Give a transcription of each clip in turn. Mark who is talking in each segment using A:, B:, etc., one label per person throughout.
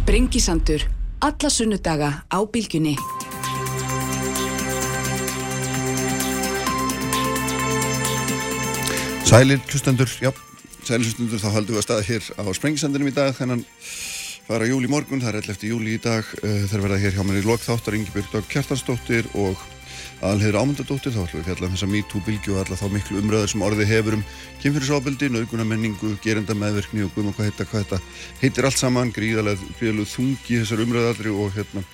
A: Sprengisandur. Alla sunnudaga á bylgjunni.
B: Sælir hlustendur, já, sælir hlustendur, þá haldum við að staða hér á Sprengisandinum í dag, þennan fara júli morgun, það er 11. júli í dag, uh, þeir verða hér hjá mér í lokþáttar, Ingebjörg Dag Kjartansdóttir og Alheður Ámundadóttir, þá ætlum við fjalla um þessa MeToo-bylgi og alla þá miklu umröðar sem orðið hefur um kynfyrirsofbildi, nauðguna menningu, gerenda meðverkni og guðum og hvað heita, hvað þetta heitir allt saman, gríðalega, gríðalega þungi þessar umröðaldri og hérna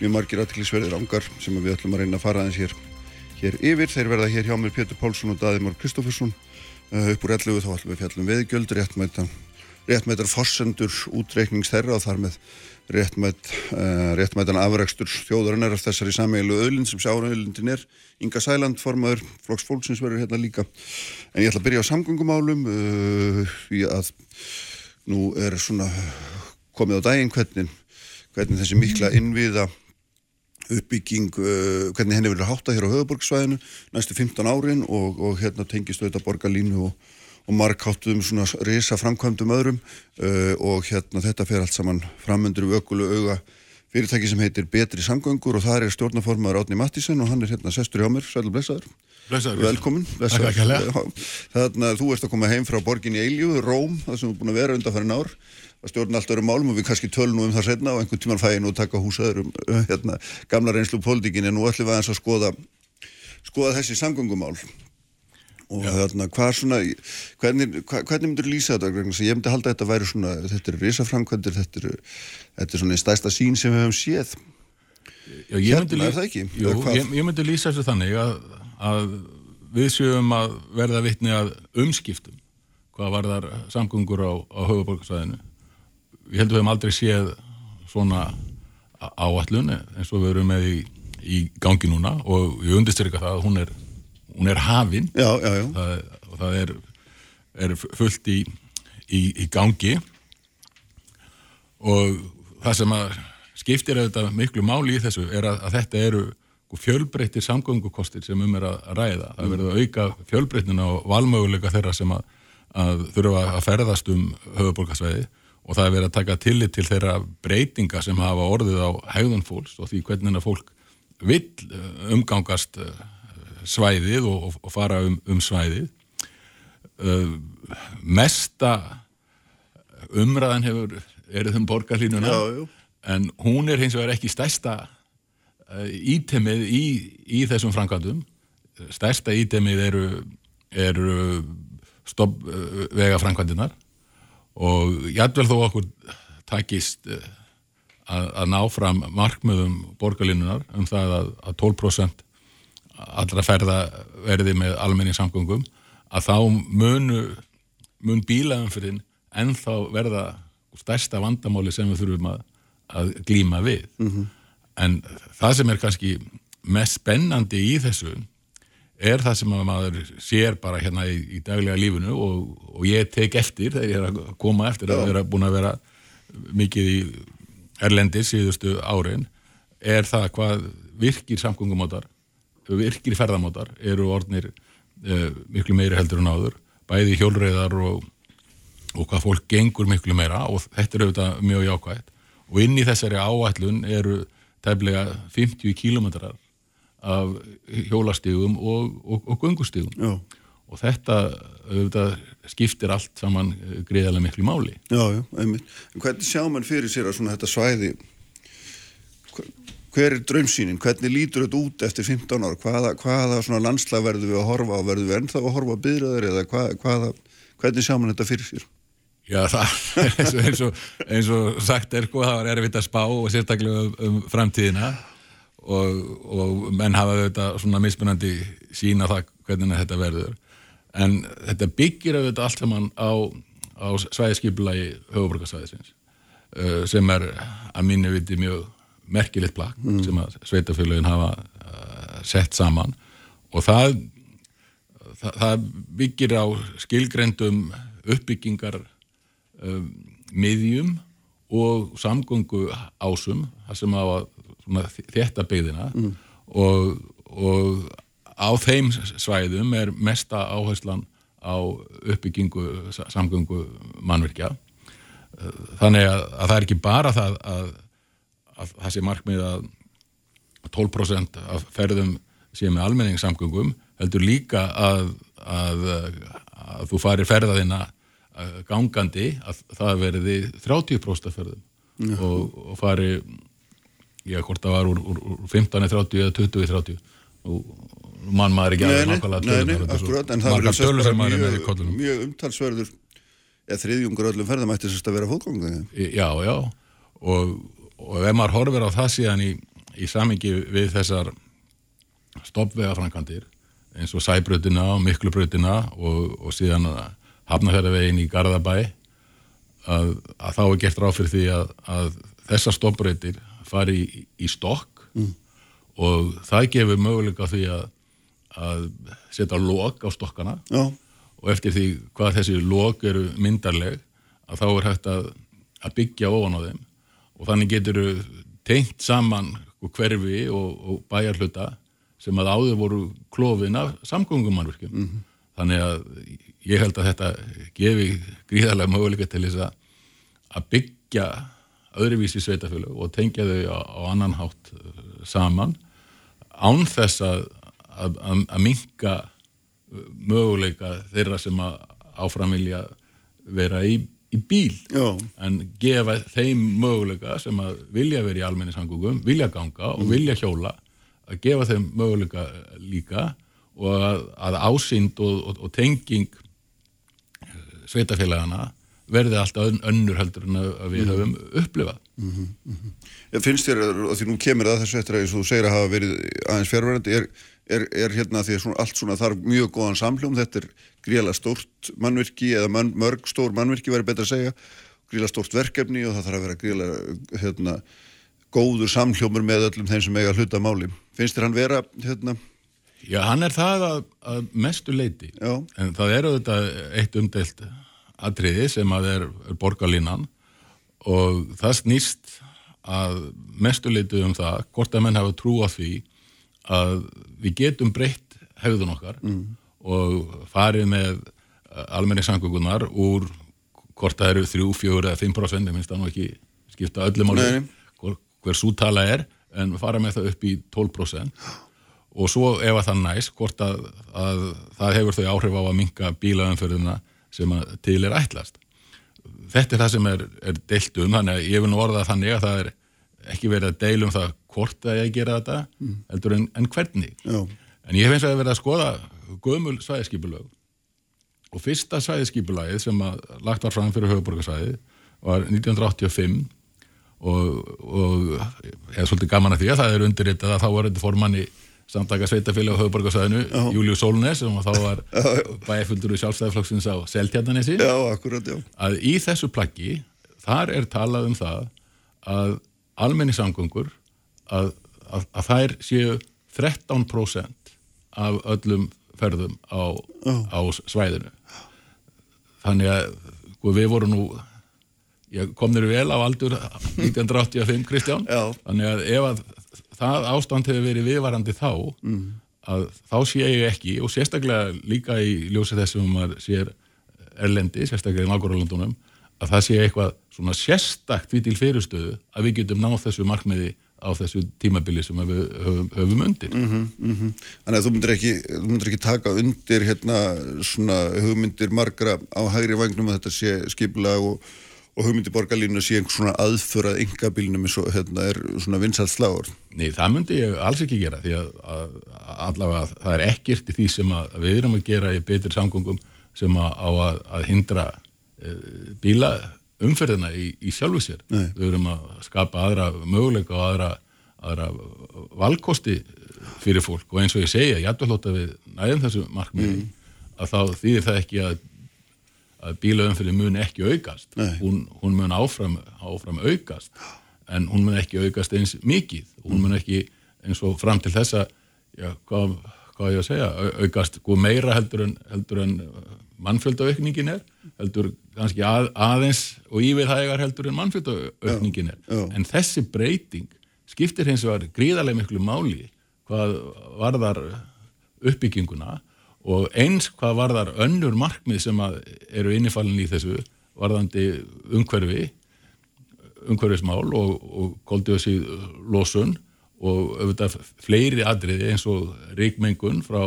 B: mjög margir aðtillisverðir ángar sem við ætlum að reyna að fara aðeins hér, hér yfir. Þeir verða hér hjá mér Pétur Pálsson og Daðimár Kristófursson uh, upp úr 11 þá ætlum við fjallum veðgjöld, réttmæta, réttmætar forsendur útreiknings þeirra og þar með réttmætt, uh, réttmætan afrækstur þjóðarinnar af þessari sameilu öðlind sem sjára öðlindin er. Inga Sæland, formaður Flóks Fólksins verður hérna líka. En ég ætla að byrja á samgöngumálum uh, því að nú er svona komið á daginn hvernig, hvernig þessi mikla innviða uppbygging, uh, hvernig henni verður hátta hér á höfuborgsvæðinu næstu 15 árin og, og hérna tengist auðvitað borgarlínu og, og markháttuðum svona risa framkvæmdum öðrum uh, og hérna þetta fer allt saman framundur í ökulu auga fyrirtæki sem heitir Betri Samgöngur og það er stjórnaformaður Átni Mattísen og hann er hérna sestur hjá mér, sælu blessaður.
C: Blessaður.
B: velkomin þannig að þú ert að koma heim frá borgin í Eiljú, Róm, það sem er búin að vera undan farin ár. Að stjórna allt öðrum málum og við kannski tölnum um það setna og einhvern tíman fæin og taka húsaður um hérna, gamla reynslu pólitíkin en nú ætlum við aðeins að skoða skoða þessi samgöngumál og þarna hvað svona hvernig, hvernig myndur lýsa þetta ég myndi halda að þetta væri svona þetta eru risaframkvæmdir, þetta eru þetta er svona einn stærsta sín sem við höfum séð
C: Já, ég
B: Hérna,
C: lýsa-
B: er það ekki?
C: Jú, ég, ég myndi lýsa þessu þannig að, að við séum að verða vitni að umskiptum hvað varðar samgöngur á, á höfuborgarsæðinu. Ég held að við hefum aldrei séð svona á- áætlun eins og við erum með í, í gangi núna og ég undirstyrka það að hún er, hún er hafin.
B: Já, já, já,
C: það, og það er, er fullt í, í, í gangi. Og það sem að skiptir auðvitað miklu máli í þessu er að, að þetta eru fjölbreyttir samgöngukostir sem um er að ræða. Það verður að auka fjölbreyttina og valmöguleika þeirra sem að, að þurfa að ferðast um höfuborgarsveiði og það er verið að taka tillit til þeirra breytinga sem hafa orðið á hegðun fólks og því hvernig fólk vill eh, umgangast eh, svæðið og, og, fara um, um svæðið. Uh, mesta umræðan hefur erið um borgarlínuna en hún er hins vegar ekki stærsta uh, ítemið í, í þessum framkvæmdum. Stærsta ítemið eru, eru uh, vega framkvæmdinar og jætvel þó okkur takist uh, að, að ná fram markmiðum borgarlínunar um það að, að 12% allra ferða verði með almenni samgöngum að þá munu mun bílaumfyrin ennþá verða stærsta vandamáli sem við þurfum að, að glíma við. En það sem er kannski mest spennandi í þessu er það sem að maður sér bara hérna í, í daglega lífinu og, og ég tek eftir þegar ég er að koma eftir að vera búin að vera mikið í erlendis síðustu árin er það hvað virkir samgöngumátar virkir ferðamátar eru orðnir uh, miklu meiri heldur en áður. Bæði hjólreiðar og, og hvað fólk gengur miklu meira og þetta er auðvitað mjög jákvægt og inn í þessari áætlun eru tæflega 50 kílometrar af hjólastígum og, og, og göngustígum
B: já,
C: og þetta auðvitað skiptir allt saman eh, greiðarlega miklu máli.
B: Já, já, einmitt. En hvernig sjá mann fyrir sér að svona þetta svæði hver- er draumsýnin, hvernig lítur þetta út eftir 15 ára, hvaða, hvaða svona landslag verður við að horfa á, verður við ennþá að horfa á byðröður eða hvað, hvaða hvernig sjá mann þetta fyrir sér?
C: Já, það eins og, eins og, sagt er, sko, það var erfitt að spá og sérstaklega um, um framtíðina og, og menn hafa auðvitað svona mismunandi sína það hvernig þetta verður. En þetta byggir auðvitað allt saman á, á svæðiskipulagi höfuborgarsvæðisins uh, sem er að mínu viti mjög merkilegt plakk sem að sveitafélagin hafa uh, sett saman. Og það það, það byggir á skilgrendum uppbyggingar um, miðjum og samgöngu ásum það sem hafa þetta byggðina og, og á þeim svæðum er mesta áherslan á uppbyggingu sa- samgöngu mannvirkja. Þannig að, að það er ekki bara það að, að það sé markmið að 12% af ferðum sé með almenningssamgöngum heldur líka að, að, að þú farir ferðaðina gangandi að það verði 30% af ferðum. Og, og fari ég hvort það var úr, úr, úr 15-30 eða 20-30 og mann maður ekki
B: alveg nákvæmlega
C: Nei,
B: nei, akkurat, en það
C: verður
B: mjög, mjög umtalsverður eða þriðjungur öllum ferðamætti sérst að vera fólkgóðum
C: Já, já og, og ef maður horfir á það síðan í, í samingi við þessar stoppvegafrankandir eins og Sæbröðina og Miklubröðina og, og síðan Hafnafjörðavegin í Garðabæ að, að þá er gert ráð fyrir því að, að þessar stoppbröðir fari í, í stokk mm. og það gefur möguleika því að, að setja lók á stokkana
B: Já.
C: og eftir því hvað þessi lók eru myndarleg að þá er hægt að, að byggja ofan á þeim og þannig getur tengt saman hverfi og, og bæjarhluta sem að áður voru klófin af samgöngumannverkjum. Mm -hmm. Þannig að ég held að þetta gefi gríðarlega möguleika til þess að byggja öðruvísi sveitafjölu og tengja þau á, á annan hátt uh, saman án þess að, að, að minka uh, möguleika þeirra sem að áframvilja vera í, í bíl
B: Já.
C: en gefa þeim möguleika sem að vilja vera í almenningssangungum, vilja ganga og mm. vilja hjóla að gefa þeim möguleika líka og að, að ásýnd og, og, og tenging eh, sveitafélagana verði alltaf önnur heldur en að við mm. höfum upplifað. Mm -hmm,
B: mm -hmm. Finnst þér, og því nú kemur það þessu eftir að þú segir að hafa verið aðeins fjárverðandi, er, er, er hérna því að allt svona þarf mjög góðan samljóm, þetta er gríla stórt mannvirki eða man, mörg stór mannvirki verið betra að segja, gríla stórt verkefni og það þarf að vera gríla hérna góður samhljómur með öllum þeim sem eiga hluta máli. Finnst þér hann vera hérna?
C: Já, hann er það að, að mestu leiti.
B: Já.
C: En það er auðvitað eitt umdelt atriði sem að er, er borgarlínan og það snýst að mestu leiti um það hvort að menn hafa trú á því að við getum breytt hefðun okkar mm. og farið með almenni sangugunar úr hvort það eru 3, 4 eða 5% ég minnst það nú ekki skipta öllum álið hver sútala er en fara með það upp í 12% og svo ef að það næst hvort að, að það hefur þau áhrif á að minka bílaðanförðuna sem til er ætlast. Þetta er það sem er, er deilt um, þannig að ég vil nú orða þannig að það er ekki verið að deilum það hvort að ég gera þetta mm. heldur en, en hvernig.
B: Já.
C: En ég hef eins og að verið að skoða gömul svæðiskipulög og fyrsta svæðiskipulagið sem lagt var fram fyrir höfuborgarsvæði var 1985 og, og ég er svolítið gaman að því að það er undirritað að þá var þetta formanni samtaka sveitafélag á höfuborgarsæðinu Július Solnes sem þá var bæfundur í sjálfstæðiflokksins á Seltjarnanessi að í þessu plaggi þar er talað um það að almenni samgöngur að, að, að þær séu 13% af öllum ferðum á, á svæðinu þannig að sko, við vorum nú ég kom þér vel á aldur 1985 Kristján
B: Já.
C: þannig að ef að það ástand hefur verið viðvarandi þá mm. að þá sé ég ekki og sérstaklega líka í ljósi þessum maður sér erlendi, sérstaklega í nákvæmlega að það sé eitthvað svona sérstakt við til fyrirstöðu að við getum náð þessu markmiði á þessu tímabili sem við höfum, höfum undir
B: mm -hmm, mm -hmm. Þannig að þú myndir ekki, þú myndir ekki taka undir hérna svona hugmyndir margra á hægri vagnum að þetta sé skipla og og hugmyndi borgarlínu sé einhvers svona aðförað yngabílnum eins og hérna er svona vinsalt sláður.
C: Nei, það myndi ég alls ekki gera því að, að allavega það er ekkert í því sem við erum að gera í betri samgöngum sem að, á að, að hindra bíla umferðina í, í sjálfu sér.
B: Nei.
C: Við erum að skapa aðra möguleika og aðra, aðra valkosti fyrir fólk og eins og ég segja, ég ætla að hlota við næðum þessu markmiði mm. að þá þýðir það ekki að að bílaumfyrir mun ekki aukast hún, hún mun áfram, áfram aukast en hún mun ekki aukast eins mikið, hún mun ekki eins og fram til þessa já, hvað, hvað ég að segja, aukast meira heldur en, heldur en mannfjöldaukningin er, heldur kannski að, aðeins og íviðhægar heldur en mannfjöldaukningin er
B: já, já.
C: en þessi breyting skiptir hins vegar gríðarlega miklu máli hvað varðar uppbygginguna og eins hvað var þar önnur markmið sem eru innifallinni í þessu varðandi umhverfi umhverfismál og, og koldjósið losun og auðvitað fleiri adriði eins og ríkmengun frá,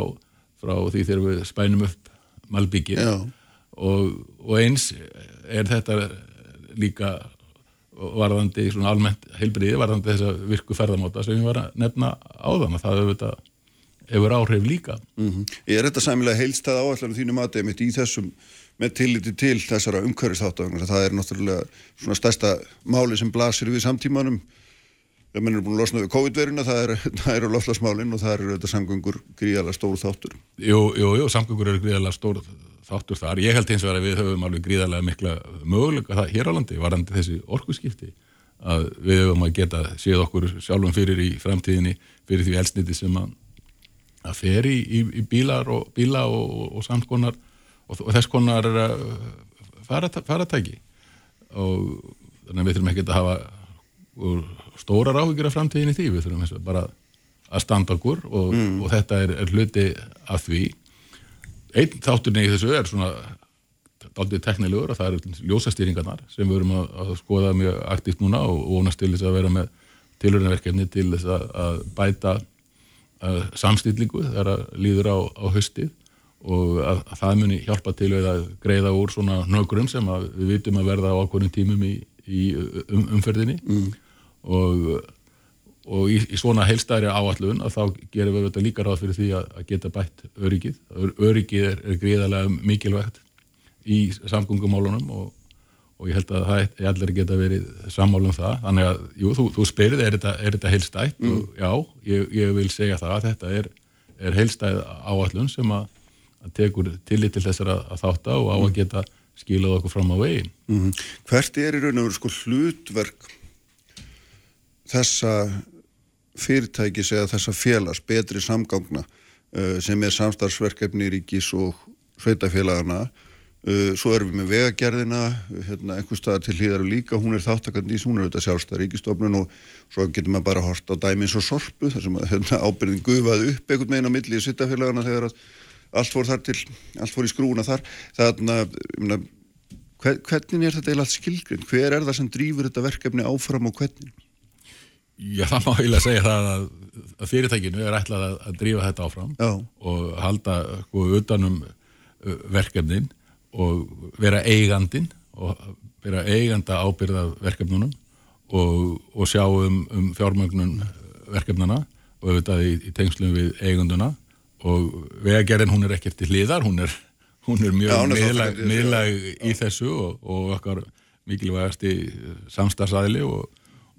C: frá því þegar við spænum upp malbyggir og, og eins er þetta líka varðandi svona almennt heilbriði, varðandi þessa virku ferðamáta sem ég var að nefna á þann að það auðvitað hefur áhrif líka.
B: Mm -hmm. Er þetta sæmilega heilstað áallanum þínum aðeimitt í þessum með tilliti til þessara umhverfisþáttöfngar. Það er náttúrulega svona stærsta máli sem blasir við samtímanum. Þegar mann er búin að losna við COVID-veruna, það eru er loflasmálinn og það eru þetta samgöngur gríðala stór þáttur.
C: Jú, jú, jú, samgöngur eru gríðala stór þáttur þar. Ég held eins og að við höfum alveg gríðalega mikla möguleika það hér á landi, varandi þessi orkuskipti að við höfum að geta séð okkur sjálfum fyrir í framtíðinni fyrir því elsniti sem að að fer í, í, í bílar og bíla og, og, og samskonar og, þess konar uh, faratæki og þannig að við þurfum ekki að hafa stóra ráðugjur af framtíðin í því, við þurfum bara að standa okkur og, mm. og þetta er, er hluti af því einn þátturni í þessu er svona aldrei teknilegur og það eru ljósastýringarnar sem við verum að, að skoða mjög aktíft núna og vonast til þess að vera með tilhörinaverkefni til þess að, að bæta uh, samstillingu þegar það líður á, á höstið og að, að það muni hjálpa til að greiða úr svona nögrum sem við vitum að verða á okkurinn tímum í, í um, umferðinni mm. Og, og í, í svona heilstæri áallun að þá gerum við þetta líka ráð fyrir því að, að geta bætt öryggið. Öryggið er, er greiðarlega mikilvægt í samgöngumálunum og og ég held að það er allir geta verið sammálum það, þannig að jú, þú, þú spyrð, er þetta, þetta heilstætt mm. og já, ég, ég vil segja það að þetta er, er heilstæð áallun sem að, að tekur tillit til þessar að, að þátt á og á að geta skilað okkur fram á veginn.
B: Mm. Hvert er í raun og veru sko hlutverk þessa fyrirtækis eða þessa félags betri samgangna uh, sem er samstarfsverkefni ríkis og sveitafélagana Uh, svo erum við með vegagerðina hérna, einhver staðar til hlýðar og líka hún er þáttakandi í, hún er auðvitað sjálfstæð ríkistofnun og svo getur maður bara hort á dæmi eins og sorpu þar sem hérna, ábyrðin gufaði upp einhvern veginn á milli í sittafélagana þegar allt fór þar til, allt fór í skrúna þar þannig að hvernig er þetta eiginlega skilgrinn? Hver er það sem drýfur þetta verkefni áfram og hvernig?
C: Já, það má eiginlega segja það að, að fyrirtækinu er ætlað að, að drífa þetta áfram Já. og halda sko, utanum verkefnin og vera eigandin og vera eiganda ábyrða verkefnunum og, og sjá um, um fjármögnun verkefnuna og auðvitað í, í tengslum við eiganduna og vegagerðin hún er ekkert til hliðar, hún er, hún er mjög miðlag, í þessu og, og okkar mikilvægast í samstarfsæðili og,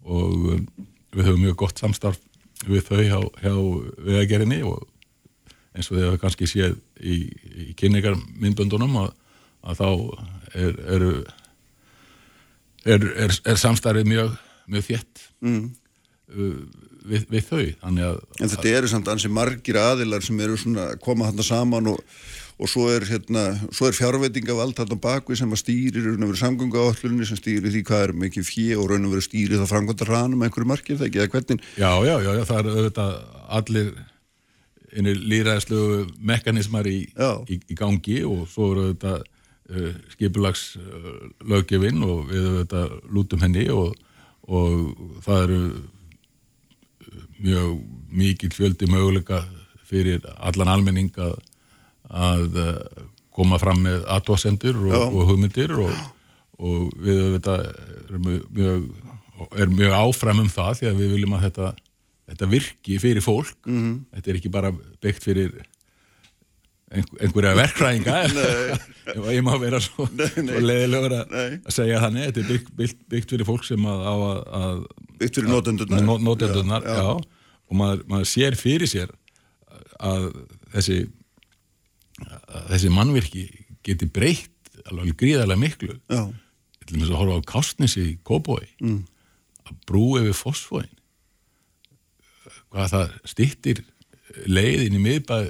C: og um, við höfum mjög gott samstarf við þau hjá, hjá vegagerðinni og eins og þið hefur kannski séð í, í kynningarmyndböndunum að að þá er, er, er, er samstarfið mjög, mjög þétt mm. við, við þau að,
B: En þetta eru samt ansi margir aðilar sem eru svona að koma hann saman og, og svo er hérna, fjárveitingavald hann á bakvið sem að stýrir raun og verið samgöngu áhaldunni sem stýrir því hvað er mikið fjö og raun og verið stýrir það framkvæmda ranum einhverju margir það ekki, eða hvernig?
C: Já, já, já, já það er auðvitað allir einir líraðislu mekanismar í, í, í gangi og svo eru auðvitað uh, skipulagslöggefinn og við þetta, lútum henni og, og það eru mjög mikið fjöldi möguleika fyrir allan almenning að, að koma fram með aðtóasendur og, og hugmyndir og, og við þetta, erum mjög, er mjög áfram um það því að við viljum að þetta, þetta virki fyrir fólk. Mm -hmm. þetta er ekki bara byggt fyrir einhverja verkræðinga ef ég má vera svo, svo leiðilegur að segja þannig þetta er byggt, byggt, byggt fyrir fólk sem að, að, að
B: byggt fyrir
C: já. Og maður, maður sér fyrir sér að þessi þessi mannvirki geti breytt alveg gríðarlega miklu já. til með að horfa á Kastnesi í Kóboi mm. að brú yfir fosfóin hvað það stittir leiðin í miðbæð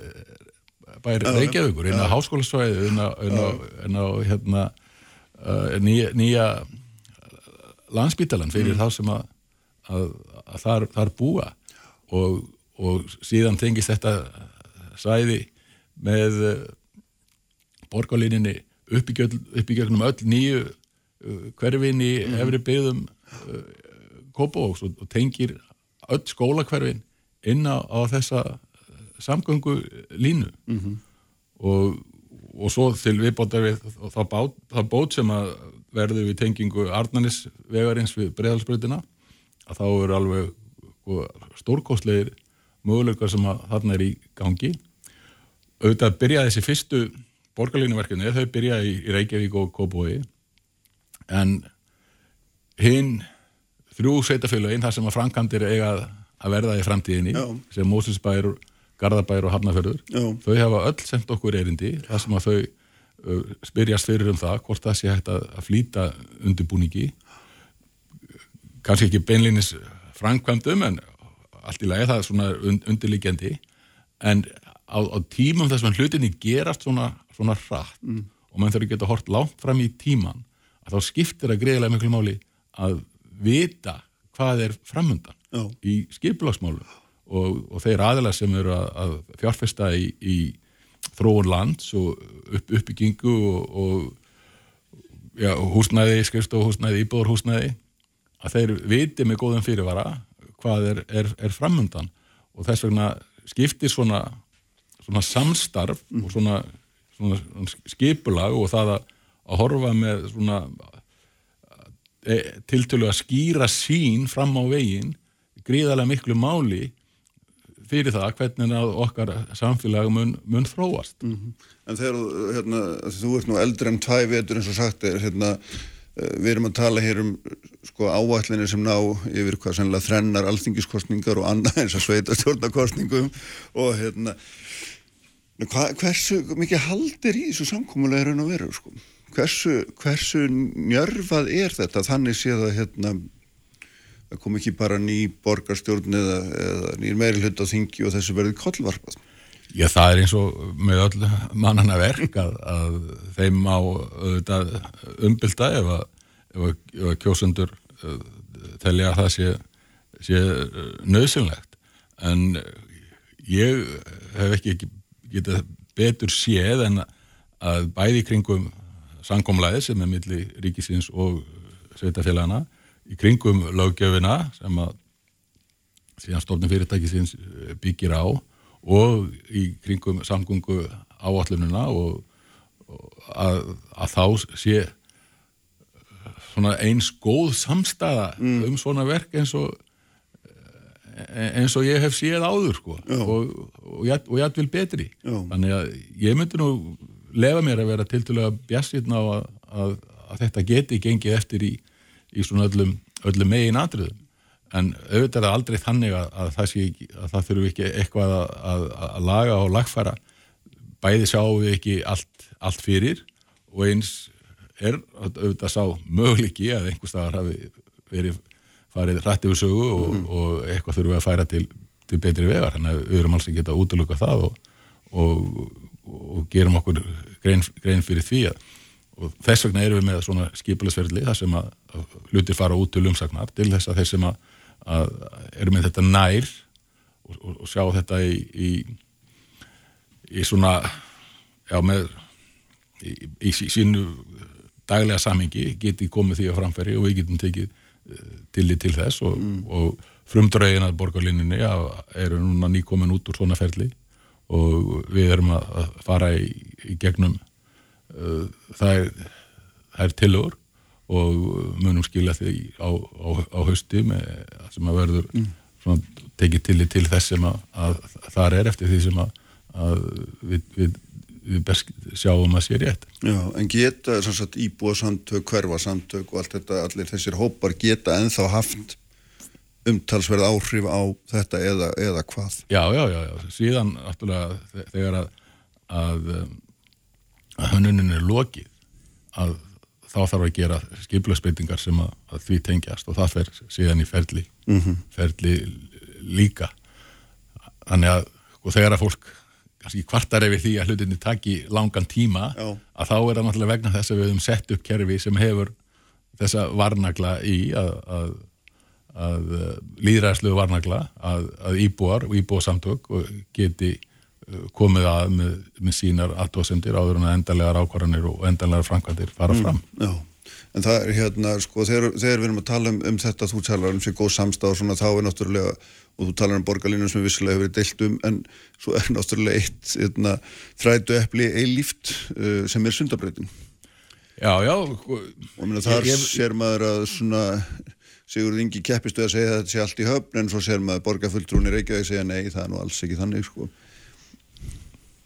C: bær Reykjavíkur á háskólasvæði á hérna, uh, nýja, nýja landsbítalan fyrir mm. þá sem að, að, að þar, þar búa og, og síðan tengist þetta svæði með uh, borgarlíninni uppbyggjörnum öll nýju uh, hverfin í efri byggðum uh, Kópavóks og, tengir öll skólakverfin inn á, á þessa samgöngu línu og, og svo til viðbótar við það bát, það bót sem að verður við tengingu Arnanis vegarins við breiðalsbrutina að þá eru alveg sko, stórkostlegir möguleikar sem að þarna er í gangi auðvitað byrjaði þessi fyrstu borgarlínuverkefni, þau byrjaði í Reykjavík og Kópói en hinn þrjú sveitafélagin þar sem að framkantir eiga að verða í framtíðinni
B: Já.
C: sem Mósusbær, Garðabær og Hafnafjörður
B: Já.
C: þau hafa öll sendt okkur erindi þar sem að þau uh, spyrjast fyrir um það hvort það sé hægt að, að flýta undirbúningi kannski ekki beinlinis framkvæmdum en allt í lagi það er svona und, undirliggjandi en á, á tímum þess að hlutinni gerast svona, svona hratt og mann þarf að geta hort langt fram í tíman að þá skiptir það greiðilega miklu máli að vita hvað er framundan
B: Já.
C: í skipulagsmálum og, og þeir aðilega sem eru að, að fjárfesta í, í þróun lands og upp, uppbyggingu og, og já, húsnæði, skrifstofuhúsnæði, íbúðarhúsnæði að þeir viti með góðum fyrirvara hvað er, er, er framundan og þess vegna skiptir svona, svona samstarf og svona, svona, svona skipulag og það að, að horfa með svona e, tiltölu að skýra sín fram á veginn gríðarlega miklu máli fyrir það hvernig að okkar samfélag mun, mun þróast.
B: En þegar hérna, þú ert nú eldri en tvæ vetur eins og sagt er, hérna, eh, við erum að tala hér um sko áætlinir sem ná yfir hvað sennilega þrennar alþingiskostningar og annað eins og sveitastjórnarkostningum og hérna hva, hversu mikið haldir í þessu samkómulega raun og veru sko? Hversu, hversu njörfað er þetta? Þannig séð að hérna það kom ekki bara ný borgarstjórn eða, eða nýr meiri hlut á þingi og þessu verði kollvarpað.
C: Já, það er eins og með öll mannana verk að, að þeim á umbylta ef að, að, að kjósundur uh, telja að það sé, sé nöðsynlegt. En ég hef ekki, ekki getað betur séð en að bæði kringum sankomlæði sem er milli ríkisins og sveitafélagana, í kringum löggjöfina sem að síðan stofnum fyrirtækisins byggir á og í kringum samgöngu áallununa og, og að, að þá sé svona eins góð samstæða um svona verk eins og eins og ég hef séð áður sko. Og, og, ég, og ég vil betri.
B: Já.
C: þannig að ég myndi nú lefa mér að vera tiltölulega bjassirna á að, að, að þetta geti gengið eftir í, í svona öllum, öllum megin atriðum. En auðvitað er aldrei þannig að, að það ekki, að það þurfu ekki eitthvað að, laga og lagfæra. Bæði sjáum við ekki allt, allt fyrir og eins er auðvitað sá möguleiki að einhver staðar hafi verið farið rætt yfir sögu og, og eitthvað þurfum við að færa til, til betri vegar. Þannig að við erum alls ekki að útlöka það og, og, og gerum okkur grein, grein fyrir því að og þess vegna erum við með svona skipulisverðli þar sem að, að hlutir fara út til umsagnar til þess að þeir sem að, að eru með þetta nær og, og, og sjá þetta í, í, í svona já með í, í sí- sínu daglega samhengi geti komið því á framfæri og við getum tekið tillit til þess og, og frumdrögin að borgarlinninni eru núna nýkomin út úr svona ferli og við erum að fara í, í gegnum uh, það er, er tillögur og munum skilja því á, á, á hausti með, sem að verður svona, tekið tillit til þess sem að, að, þar er eftir því sem að, að við, við, sjáum að sé rétt.
B: Já, en geta sagt íbúa samtök, hverfa samtök og allt þetta, allir þessir hópar geta ennþá haft umtalsverð áhrif á þetta eða, eða hvað?
C: Já, já, já, já. síðan þegar að, að, um, að hönnunin er lokið að þá þarf að gera skipulagsbreytingar sem að, að því tengjast og það fer síðan í ferli, ferli líka. Þannig að og þegar að fólk kannski kvartar yfir því að hlutinni taki langan tíma
B: Já.
C: að þá er það náttúrulega vegna þess að við höfum sett upp kerfi sem hefur þessa varnagla í að, að, að líðræðslu varnagla að, að íbúar og íbúasamtök og geti uh, komið að með, með sínar aðtóðsendir áður en að endanlegar ákvarðanir og endanlegar framkvæmdir fara fram.
B: Já, en það er hérna, sko, þegar, þegar við erum að tala um, um þetta, þú talar um sér góð samstað og svona, þá er náttúrulega, og þú talar um borgarlínu sem vissilega hefur verið deilt um, en svo er náttúrulega eitt, hérna, þrætu epli eilíft uh, sem er sundabrautin.
C: Já, já.
B: Og minna, þar ég, ég, sér maður að svona, Sigurður Ingi keppistu að segja að þetta sé allt í höfn, en svo sér maður borgarfulltrúnir ekki að segja nei, það er nú alls ekki þannig, sko.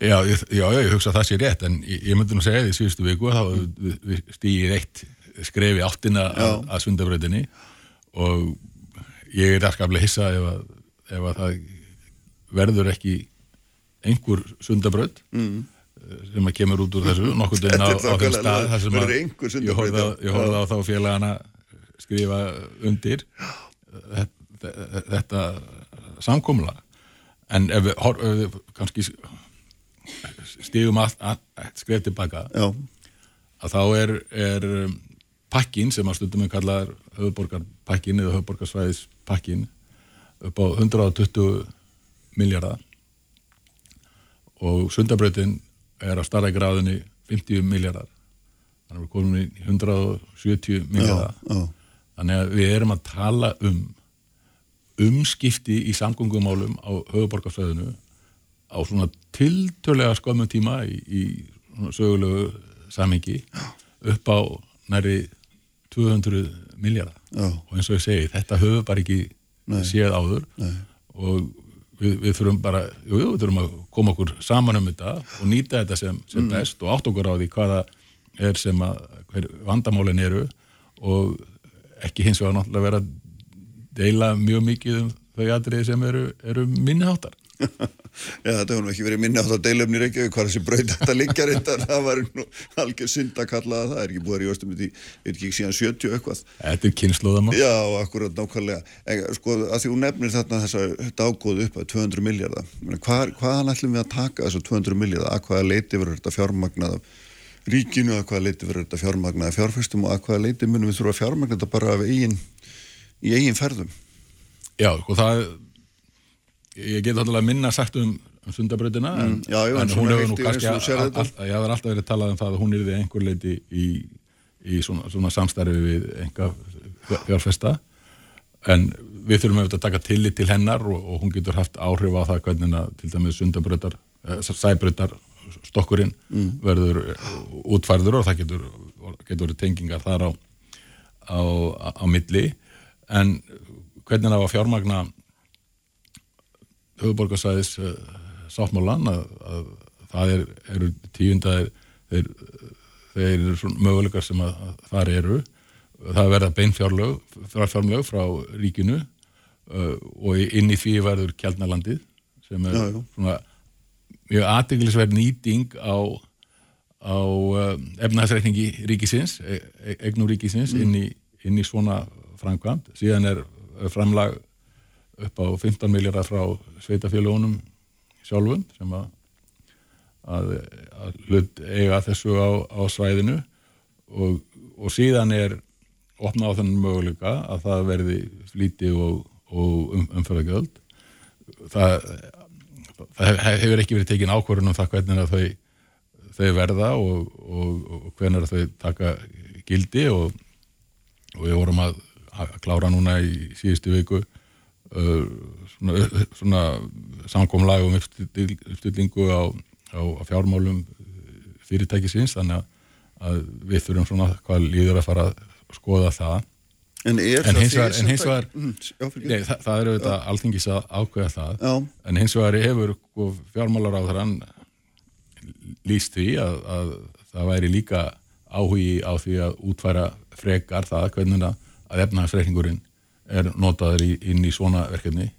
C: Já, já, já, ég hugsa að það sé rétt en ég, ég myndi nú segja því síðustu viku þá við, við stýðið eitt skrefi áttina að, að sundabröðinni og ég er afskaplega hissa ef að, ef að það verður ekki einhver sundabröð mm. sem að kemur út úr þessu nokkur deginn á, á þeim stað þar sem að ég horfði á þá félagana skrifa undir þetta, þetta samkomla en ef við, ef við kannski stígum að, að, að skrifa tilbaka Já. að þá er, er pakkin sem að stundum við kallar höfuborgarpakkin eða höfuborgarsvæðispakkin upp á 120 miljardar og sundabröðin er að starra í gráðinni 50 miljardar þannig að við komum í 170 miljardar þannig að við erum að tala um umskipti í samgöngumálum á höfuborgarsvæðinu á svona tiltölega skömmum tíma í, í sögulegu samhengi upp á næri 200 miljardar og eins og ég segi, þetta höfum bara ekki Nei. séð áður Nei. og við, við þurfum bara jú, jú, við þurfum að koma okkur saman um þetta og nýta þetta sem, sem mm. best og átt okkur á því hvaða er sem að vandamálin eru og ekki hins vegar náttúrulega vera að deila mjög mikið um þau aðrið sem eru, eru minniháttar
B: Já, þetta hefur nú ekki verið minna á þetta deilöfni Reykjavík hvað þessi braut þetta liggjar þetta það var nú algjör synd að kalla það það er ekki búið að ríðast um þetta í ekki síðan 70 eitthvað.
C: Þetta er kynnslóðamál
B: Já, akkurat nákvæmlega. En, sko, að því hún nefnir þarna þessa dágóðu upp að 200 miljardar hvað, hvaðan ætlum við að taka þessu 200 miljardar að hvaða leiti verður þetta fjármagnað ríkinu, að hvaða leiti verður þetta fjármagnað fjárfæstum og að hvaða leiti munum við þurfa að fjármagna þetta bara eigin, í eigin ferðum?
C: Já, og sko, það ég get alltaf að minna sagt um, um sundabröðina mm, en,
B: já,
C: en hún hefur nú kannski að, ég hafði alltaf verið talað um það að hún er því einhver leiti í, í svona, svona samstarfi við enga fjárfesta. En við þurfum auðvitað að taka tillit til hennar og, og hún getur haft áhrif á það hvernig að til dæmis sundabröðar eh, sæbröðar stokkurinn mm. verður útfærður og það getur, getur tengingar þar á, á, á milli. En hvernig það var fjármagna höfuborgarsæðis eh, sáttmálan að, að það er, eru tíundar þeir, þeir eru svona möguleikar sem að, að þar eru það verða beinfjárlög fjárlög frá ríkinu uh, og inn í því verður kjaldnalandið sem er já, já. svona mjög aðdeglisverð nýting á á uh, efnaðsreikningi ríkisins, e e egnum ríkisins mm. inn, í, inn í svona framkvæmt síðan er framlag upp á 15 miljardar frá sveitafélagunum sjálfum sem að, að, að hlut eiga þessu á, á svæðinu. Og, og síðan er opna á þennan möguleika að það verði flíti og, og um, umförðagjöld það, það hefur ekki verið tekin ákvörðun um það hvernig þau, þau verða og, og hvernig þau taka gildi og við vorum að, að klára núna í síðustu viku svona, svona samkomlag um uppstillingu á, á, á fjármálum fyrirtækisins þannig að við þurfum svona hvað líður að fara að skoða það.
B: En,
C: en hins vegar, en hins vegar mm, nei, það, það eru þetta alþingis að ákveða það. Já. en hins vegar hefur sko, fjármálar á þann líst því að, að það væri líka áhugi á því að útfæra frekar það hvernig að efnahagsreikningurinn er notaður í, inn í svona verkefni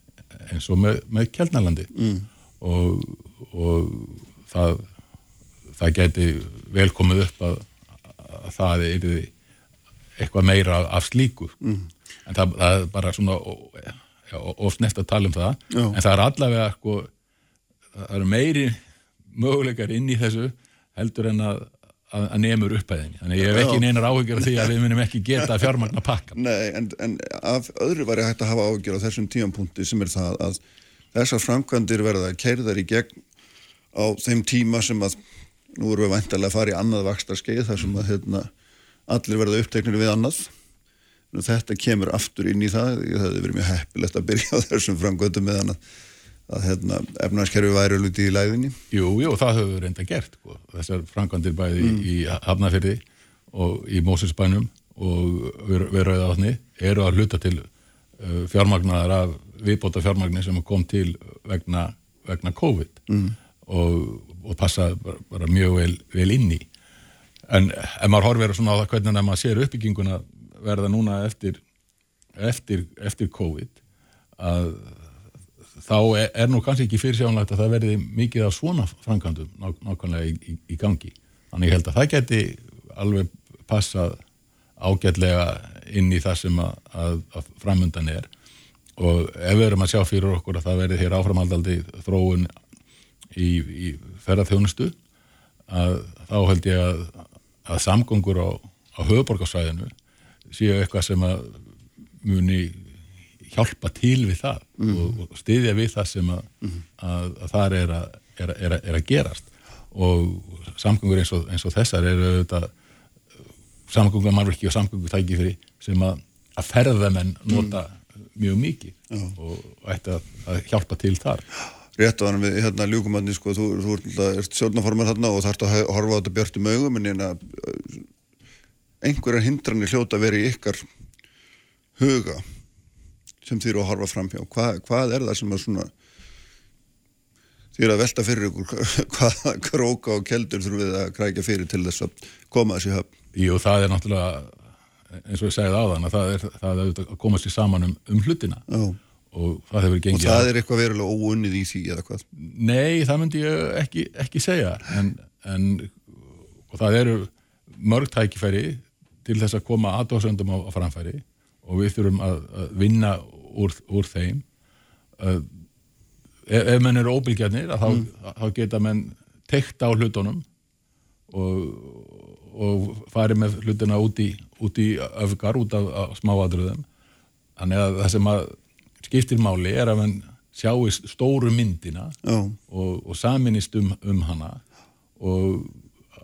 C: eins og með, með Kjeldnælandi mm. og, og það, það geti velkomið upp að, að það er eitthvað meira af slíku mm. en það, það er bara svona ofsneft að tala um það Já. en það er allavega sko, það eru meiri möguleikar inn í þessu heldur en að að, að nefnur upphæðinni. Þannig ég hef ekki neinar áhugjur af því að við munum ekki geta fjármagna pakka.
B: Nei, en, en af öðru var ég hægt að hafa áhugjur á þessum tíampunkti sem er það að þessar framkvæmdir verða keirðar í gegn á þeim tíma sem að nú erum við vantilega að fara í annað vakstar skeið þar sem að hérna, allir verða uppteknir við annað þetta kemur aftur inn í það það hefði verið mjög heppilegt að byrja á þessum framgöndum með hann að hérna, efnarskerfi væri luti í læðinni
C: Jú, jú, það höfum við reynda gert sko. þessar framkvæmdir bæði mm. í Hafnafyrði og í Mósinsbænum og við rauðaðni eru að hluta til uh, fjármagnar af viðbóta fjármagnir sem kom til vegna, vegna COVID mm. og, og passa bara, bara mjög vel, vel inn í en ef maður horfir svona á það hvernig maður sér uppbygginguna verða núna eftir, eftir, eftir COVID að þá er, er nú kannski ekki fyrirsjánlegt að það verði mikið af svona framkvæmdum ná, nákvæmlega í, í, í gangi. Þannig ég held að það geti alveg passað ágætlega inn í það sem að, að, að framöndan er og ef við erum að sjá fyrir okkur að það verði hér áframaldaldi þróun í, í ferðarþjónustu að þá held ég að, að samgöngur á, á höfuborgarsvæðinu séu eitthvað sem að muni hjálpa til við það mm. og, og styðja við það sem að, mm. að, að þar er að, er, er, er að gerast og samgöngur eins og, eins og þessar eru auðvitað samgöngur mannverki og samgöngur tækifyrir sem að, að ferðamenn nota mm. mjög mikið og, og ætti að hjálpa til þar
B: Rétt á hann við hérna ljúkumanni sko, þú, þú ert sjálfnaformar hérna og þarfst að horfa á þetta björnum augum en einhverjar hindranir hljóta verið ykkar huga sem þýr að horfa fram hjá. Hva, hvað er það sem að svona þýr að velta fyrir ykkur? Hvaða króka og keldur þurfum við að krækja fyrir til þess að koma þessi höfn?
C: Jú, það er náttúrulega eins og ég segið á þann að það er, það er að koma sér saman um, um hlutina. Já. og það hefur gengið
B: Og það er eitthvað verulega óunnið í því eða hvað?
C: Nei, það myndi ég ekki, ekki segja. En, en það eru mörg tækifæri til þess að koma aðdóðsöndum á, á framfæri. Og við þurfum að, að vinna úr, úr þeim uh, ef, ef menn eru óbylgjarnir þá, mm. þá geta menn tekt á hlutunum og, og farið með hlutina út í, út í öfgar, út af, af smáadröðum þannig að það sem að skiptir máli er að mann sjáist stóru myndina oh. og, og saminist um, um hana og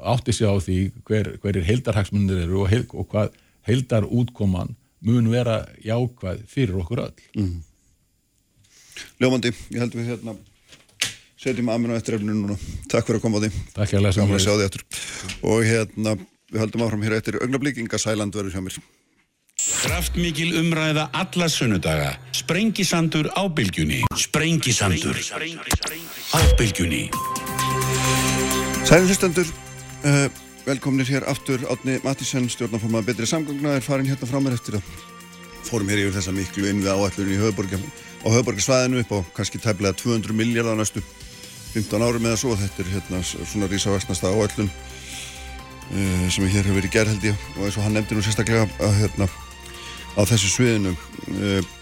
C: átti sig á því hver, hverjir heildarhagsmunir eru og, heil, og hvað heildar útkoman mun vera jákvæð fyrir okkur öll. Mm.
B: Ljómandi, ég held við hérna setjum aðminn á eftirrefninu núna. Takk fyrir að koma á því.
C: Takk ég að lesa
B: um því. Og hérna, við höldum áfram hér eftir augnablíkinga Sæland verður hjá mér.
D: Kraftmikil umræða alla sunnudaga. Sprengisandur á bylgjunni. Sprengisandur á bylgjunni.
B: Sælinslistendur, Uh, velkominir hér aftur Átni Mattísson, stjórnaformað betri samgangna er farin hérna frá mér eftir að fórum hér yfir þessa miklu innvið áallunni á höfuborgarsvæðinu upp á kannski tæmlega 200 miljardar næstu 15 árum eða svo. Þetta er hérna svona rísavexnasta áallun uh, sem hér hefur verið gerð held ég. Og eins og hann nefndi nú sérstaklega að hérna á þessu sviðinu uh,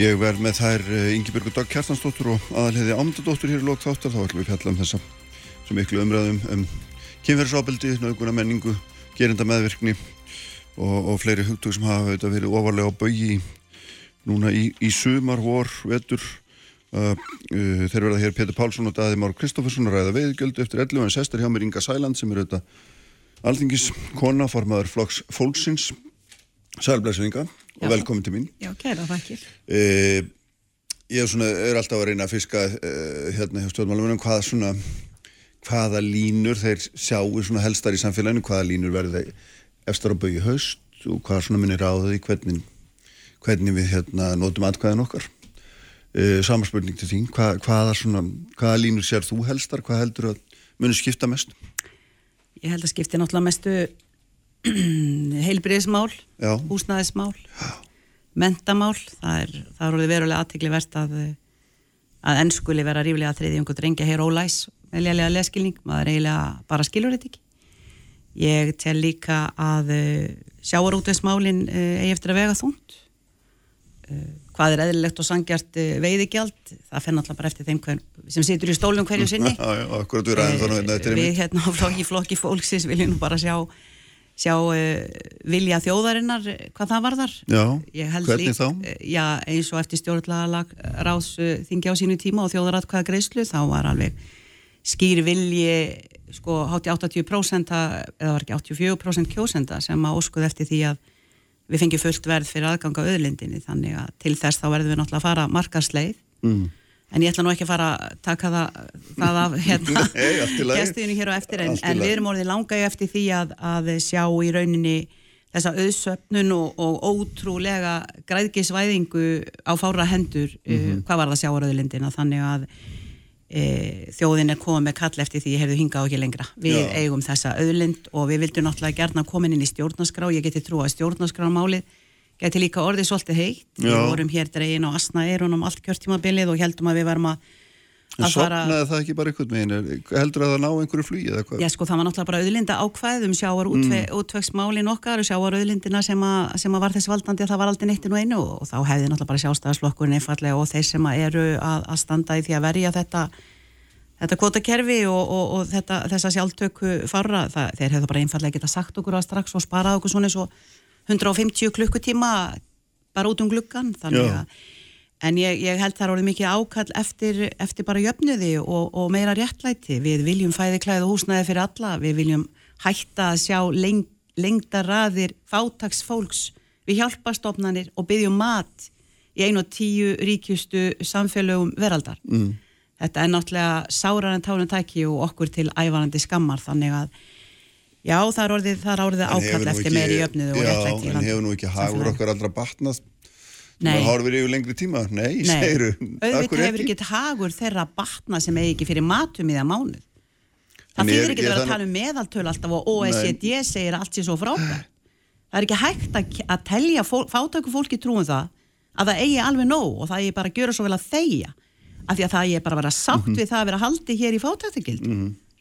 B: ég verð með þær Ingi-Björgur Dag Kjartansdóttur og aðalheði Ámundadóttur hér í lók þáttar. Þá ætlum við fjalla um þessa sem miklu umræðum um kynferðsóbildi, nauguna menningu, gerinda meðvirkni og, og fleiri hugtug sem hafa verið ofarlega á bögi núna í, í sumar, vor, vetur. Uh, uh, þeir verða hér Petur Pálsson og Daði Már Kristófersson að ræða veiðgöldu eftir 11 en sestar hjá mér Inga Sæland sem er auðvitað alþingis kona, formaður flokks fólksins. Sælblæsvinga og velkomin til mín.
E: Já, kæra, þakkir.
B: Uh, ég er, svona, er alltaf að reyna að fiska hérna hjá stjórnmálum um hvað svona hvaða línur þeir sjáu svona helstar í samfélaginu, hvaða línur verður eftir að bauja haust og hvaða svona minni ráðið í hvernig, hvernig við hérna nótum atkvæðin okkar. Uh, samarspurning til þín Hva, hvaða, svona, hvaða línur sér þú helstar, hvað heldur að muni skipta mest?
E: Ég held að skipti náttúrulega mestu heilbriðismál húsnæðismál mentamál, það er, það er verulega aðtegli verst að að ennskuli vera ríflega hvort reyngja hér ólæs með lélega leskilning, maður eiginlega bara skilur þetta ekki. Ég tel líka að uh, sjáarútveismálinn uh, eigi eftir að vega þúnt. Uh, hvað er eðlilegt og sangjart veiðigjald, það fenn alltaf bara eftir þeim hver, sem situr í stólum hverju sinni.
B: Akkurat við ræðum þannig að þetta er
E: Við hérna á flokki, flokki fólksins viljum bara sjá, sjá vilja þjóðarinnar hvað það varðar.
B: Já, hvernig lík, þá?
E: Já, eins og eftir stjórnlaga ráðs þingja á sínu tíma og þjóðaratkvæða greiðslu, þá var alveg skýr vilji sko hátti 80% að- eða var ekki 84% kjósenda sem að óskuð eftir því að við fengjum fullt verð fyrir aðgang á auðlindinni. Þannig að til þess þá verðum við náttúrulega að fara markarsleið mm. en ég ætla nú ekki að fara að taka það, það af hérna gæstuðinu hér á eftir en, en við erum orðið langa í eftir því að, að sjá í rauninni þessa auðsöfnun og, og ótrúlega græðgisvæðingu á fára hendur
B: Mhm.
E: uh, hvað var það sjáarauðlindina þannig að e, þjóðin er komið með kall eftir því ég hefðu hingað og ekki lengra við
B: Já.
E: eigum þessa auðlind og við vildum náttúrulega gerna komin inn í stjórnarskrá ég geti trú að stjórnarskrámálið geti líka orðið svolítið heitt við
B: Já.
E: vorum hér dregin og asna eirunum allt kjörtímabilið og heldum að við varum að,
B: En sopnaði það ekki bara einhvern veginn? Heldur að það ná einhverju flugi eða hvað?
E: Já, sko, það var náttúrulega bara auðlinda ákvæð um sjávar mm. útvegsmálin okkar og sjávar auðlindina sem, a, sem að var þess valdandi að það var aldrei neitt inn og einu og, þá hefði náttúrulega bara sjálfstæðarslokkurinn einfallega og þeir sem að eru að, að standa í því að verja þetta þetta kvotakerfi og, og, og þetta, þessa sjálftöku farra, það, þeir hefðu bara einfallega geta sagt okkur að strax og sparað okkur svona eins og 150 klukkutíma bara út um gluggan þannig að En ég, ég held það er orðið mikið ákall eftir, eftir bara jöfnuði og, og meira réttlæti. Við viljum fæði klæðu húsnæði fyrir alla, við viljum hætta að sjá leng, lengdaraðir fátaks fólks við hjálpastofnanir og byggjum mat í einu og tíu ríkjustu samfélögum veraldar. Mm. Þetta er náttúrulega sárar en tánum tæki og okkur til ævarandi skammar þannig að já, það er orðið, orðið ákall eftir meiri jöfnuði og réttlæti.
B: Já, en hefur nú ekki hagur okkar allra batnað?
E: Nei.
B: Það horfir yfir lengri tíma? Nei,
E: Nei,
B: segiru.
E: auðvitað hefur ekki hagur þeirra batna sem eigi ekki fyrir matum í það mánuð. Það þýðir ekki að vera að tala um meðaltöl alltaf og OECD segir allt sér svo frábært. Það er ekki hægt að, að telja fól, fátöku fólki trúum það að það eigi alveg nóg og það eigi bara að gjöra svo vel að þegja af því að það eigi bara að vera sátt
B: Mhm.
E: við það að vera haldi hér í fátökugild.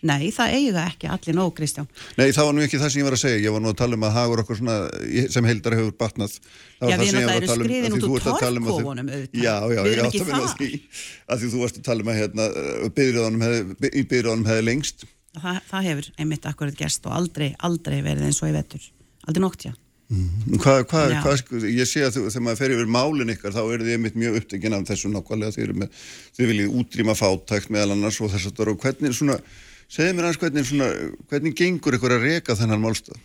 E: Nei, það eigi það ekki allir nóg, Kristján.
B: Nei, það var nú ekki það sem ég var að segja. Ég var nú að tala um að hagur okkur svona sem heildar hefur batnað. Það var
E: Já,
B: það
E: við
B: sem ég var
E: náttúrulega
B: að tala um,
E: erum skriðin
B: af því
E: út úr
B: um
E: torfkofunum, auðvitað.
B: Já, já, ég
E: ekki
B: að finna
E: þar.
B: því að því þú varst að tala um að hérna, hefði, í byrðunum hefði lengst.
E: Það, það hefur einmitt akkurat gerst og aldrei, aldrei verið eins og í vetur. Aldrei nótt, já.
B: Hvað, hvað,
E: Já.
B: hvað, sko, ég sé að þú, þegar maður fer yfir málin ykkar þá eru þið einmitt mjög upptekinn af þessu nákvæmlega þið, eru með, þið viljið útrýma fátækt meðal annars og þess að það og hvernig svona, segðu mér hans hvernig svona, hvernig gengur ykkur að reka þennan málstað?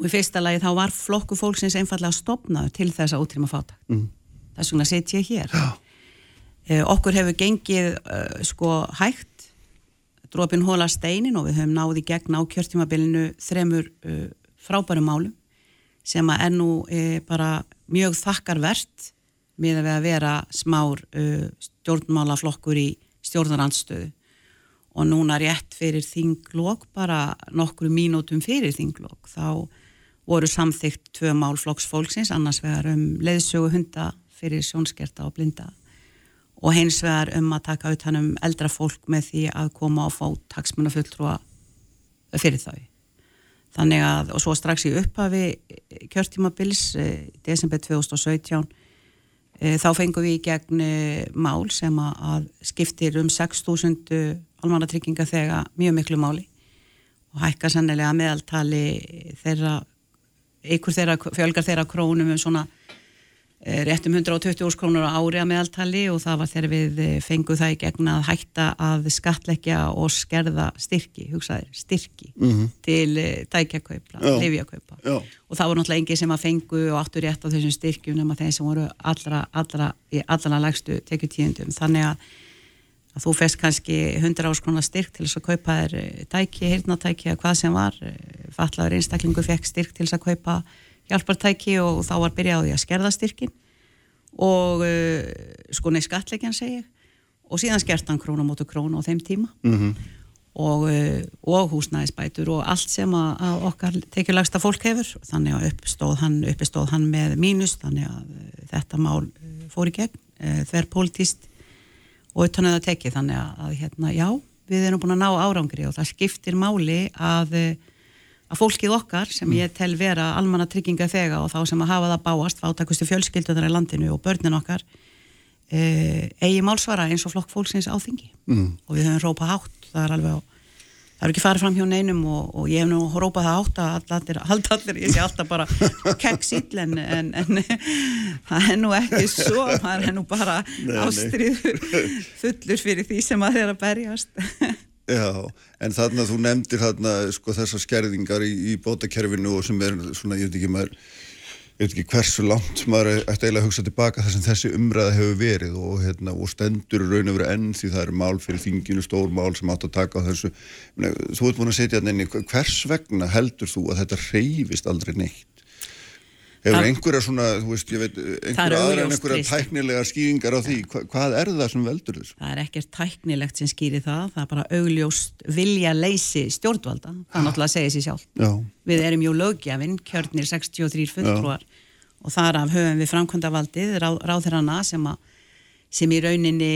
E: Og í fyrsta lagi þá var flokku fólksins einfallega stopnaður til þess að útrýma fátakt. Mm. Þess vegna set ég hér. Eh, okkur hefur gengið uh, sko hægt, dropin hóla steinin og við höfum náði gegn á kjörtímabilinu þremur uh, frábærum málum sem að er nú uh, bara mjög þakkarvert með að vera smár uh, stjórnmálaflokkur í stjórnarandstöðu og núna rétt fyrir þinglokk, bara nokkru mínútum fyrir þinglokk, þá voru samþygt tvö mál flokks fólksins, annars vegar um leiðsögu hunda fyrir sjónskerta og blinda og hins vegar um að taka utan um eldra fólk með því að koma og fá taksmuna fulltrúa fyrir þau. Þannig að, og svo strax í upphafi kjörtímabils, eh, desember 2017, eh, þá fengum við í gegn eh, mál sem að, skiptir um 6.000 almannatrygginga þegar mjög miklu máli og hækka sannilega meðaltali þeirra, ykkur þeirra, fjölgar þeirra krónum um svona eh, rétt um 120 úrs krónur á ári að meðaltali og það var þegar við eh, fengum það í gegn að hætta að skatleggja og skerða styrki, hugsaðir, styrki til eh, tækjakaupa,
B: Já.
E: og það voru náttúrulega engi sem að fengu og áttu rétt á þessum styrkjum nema þeir sem voru allra, allra, í allra lægstu tekjutíðundum, þannig að, að þú fest kannski 100 áskronar styrk til þess að kaupa þér eh, tæki, hirtnatæki eða hvað sem var, fallaður einstaklingu fekk styrk til þess að kaupa hjálpartæki og þá var byrjað á því að skerða styrkin og uh, sko nei skattleikjan segi ég. Og síðan skert hann krónu á mótu krónu á þeim tíma.
B: Mhm.
E: og, uh, og húsnæðisbætur og allt sem að, að okkar tekjulagsta fólk hefur. Þannig að uppstóð hann, uppstóð hann með mínus. Þannig að uh, þetta mál uh, fór í gegn, uh, þver pólitíst og utan að það tekið. Þannig að, að hérna, já, við erum búin að ná árangri og það skiptir máli að uh, að fólkið okkar sem ég tel vera almanna trygginga þega og þá sem að hafa það báast fátakustu fjölskyldunar í landinu og börnin okkar e, eigi málsvara eins og flokk fólksins á þingi. Mm. og við höfum rópað hátt það er alveg á það er ekki farið fram hjá neinum og, og ég hef nú rópað það hátt að allir, allir, allir ég sé alltaf bara keggsýll en, en, en það er nú ekki svo það er nú bara ástriður fullur fyrir því sem að þeirra berjast
B: Já, en þarna þú nefndir þarna sko þessar skerðingar í, í bótakerfinu og sem er svona, ég veit ekki maður ég veit ekki hversu langt maður ætti eiginlega að hugsa tilbaka þar sem þessi umræða hefur verið og, hérna, og stendur raun og verið enn því það eru mál fyrir þinginu, stór mál sem átt að taka á þessu. Þú ert búin að setja hérna inn í hvers vegna heldur þú að þetta reyfist aldrei neitt? Hefur einhverja svona, þú veist, ég veit, einhverja
E: er
B: aðra en einhverja tæknilega skýringar á því, Hva, hvað er það sem veldur þessu?
E: Það er ekkert tæknilegt sem skýri það, það er bara augljóst vilja leysi stjórnvalda, það er náttúrulega að segja sér sjálf.
B: Já,
E: Við erum jú lögjafinn, kjörnir 63 fulltrúar og þar af höfum við framkvæmdavaldið, ráð, ráðherrana sem, sem í rauninni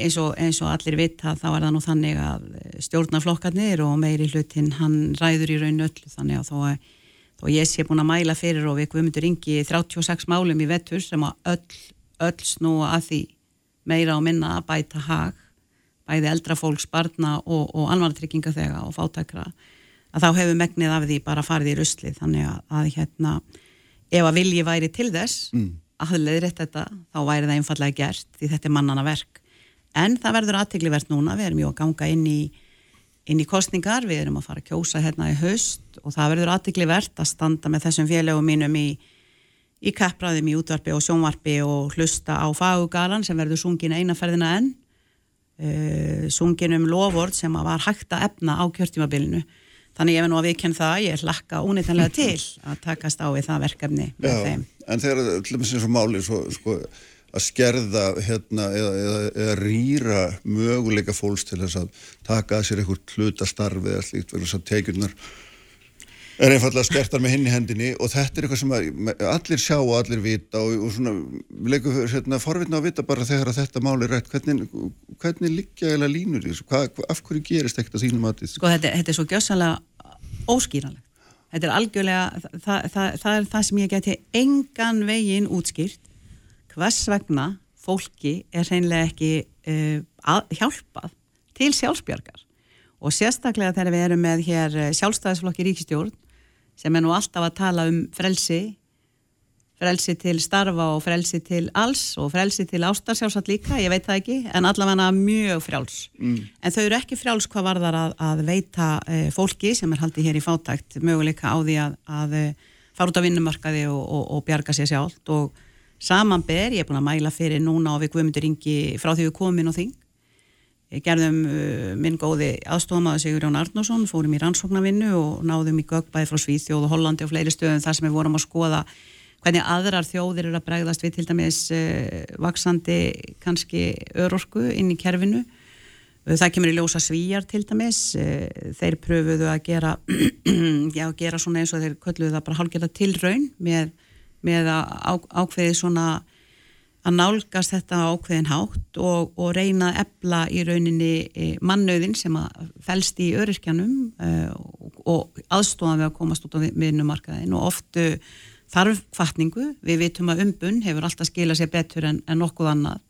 E: eins og, eins og allir vita þá er það nú þannig að stjórnarflokkarnir og meiri hlutin hann ræður í raun öllu þannig að þó að þó ég sé búin að mæla fyrir og við Guðmundur ringi 36 málum í vettur sem að öll, öll snúa að því meira og minna að bæta hag bæði eldra fólks, barna og, og alvartrygginga þega og fátækra að þá hefur megnið af því bara farið í ruslið þannig að, að hérna ef að vilji væri til þess mm. að leiðrétt þetta, þá væri það einfallega gert því þetta er mannana verk en það verður aðteglivert núna, við erum jú að ganga inn í inn í kostningar, við erum að fara að kjósa hérna í haust og það verður aðteglivert að standa með þessum félögum mínum í, í kappræðum í útvarpi og sjónvarpi og hlusta á fagugalan sem verður sungin einaferðina enn. Uh, sungin um loford sem var hægt að efna á kjörtímabilinu. Þannig ég hef nú að viðkenn það, ég hlakka únýttanlega til að takast á við það verkefni með
B: Já,
E: þeim.
B: en þegar til og máli svo, sko, að skerða hérna, eða, eða, eða rýra möguleika fólks til þess að taka að sér einhver hlutastarfi eða slíkt verður þess að tekjurnar er einfallega skertar með hinn í hendinni og þetta er eitthvað sem allir sjá og allir vita og, og svona við leikum hérna, forvitna að vita bara þegar að þetta máli er rætt hvernig, hvernig liggja eða línur í þessu, Hvað, hva- af hverju gerist ekkert að þínum matið?
E: Sko þetta, þetta er svo gjössanlega óskýranlegt. Þetta er algjörlega, það, það, það, það er það sem ég geti engan veginn útskýrt hvers vegna fólki er hreinlega ekki uh, að, hjálpað til sjálfsbjargar og sérstaklega þegar við erum með hér eh, sjálfstæðisflokki ríkistjórn sem er nú alltaf að tala um frelsi frelsi til starfa og frelsi til alls og frelsi til ástar sjálfsagt líka, ég veit það ekki en allavega mjög frjáls mm. en þau eru ekki frjáls hvað varðar að, að veita e, fólki sem er haldið hér í fátækt möguleika á því að, að fara út á vinnumarkaði og, og, og bjarga sér sjálft og samanber, ég er búin að mæla fyrir núna og við Guðmundur Ingi frá því við komum inn á þing gerðum uh, minn góði aðstofamaður Sigur Jón Arnósson, fórum í rannsóknarvinnu og náðum í göggbæði frá Svíþjóð og Hollandi og fleiri stöðum þar sem við vorum að skoða hvernig aðrar þjóðir eru að bregðast við til dæmis uh, vaksandi kannski örorku inn í kerfinu. Uh, það kemur í ljósa svíjar til dæmis, uh, þeir pröfuðu að gera, já, gera svona eins og þeir kölluðu það bara hálfgerða tilraun með, með að ákveði svona að nálgast þetta ákveðin hátt og, og reyna að ebla í rauninni e, mannauðin sem að fælst í öryrkjanum uh, og, aðstofan við að komast út á vinnumarkaðin og oftu þarf kvartningu, við vitum að umbun hefur alltaf skilað sér betur en, en nokkuð annað.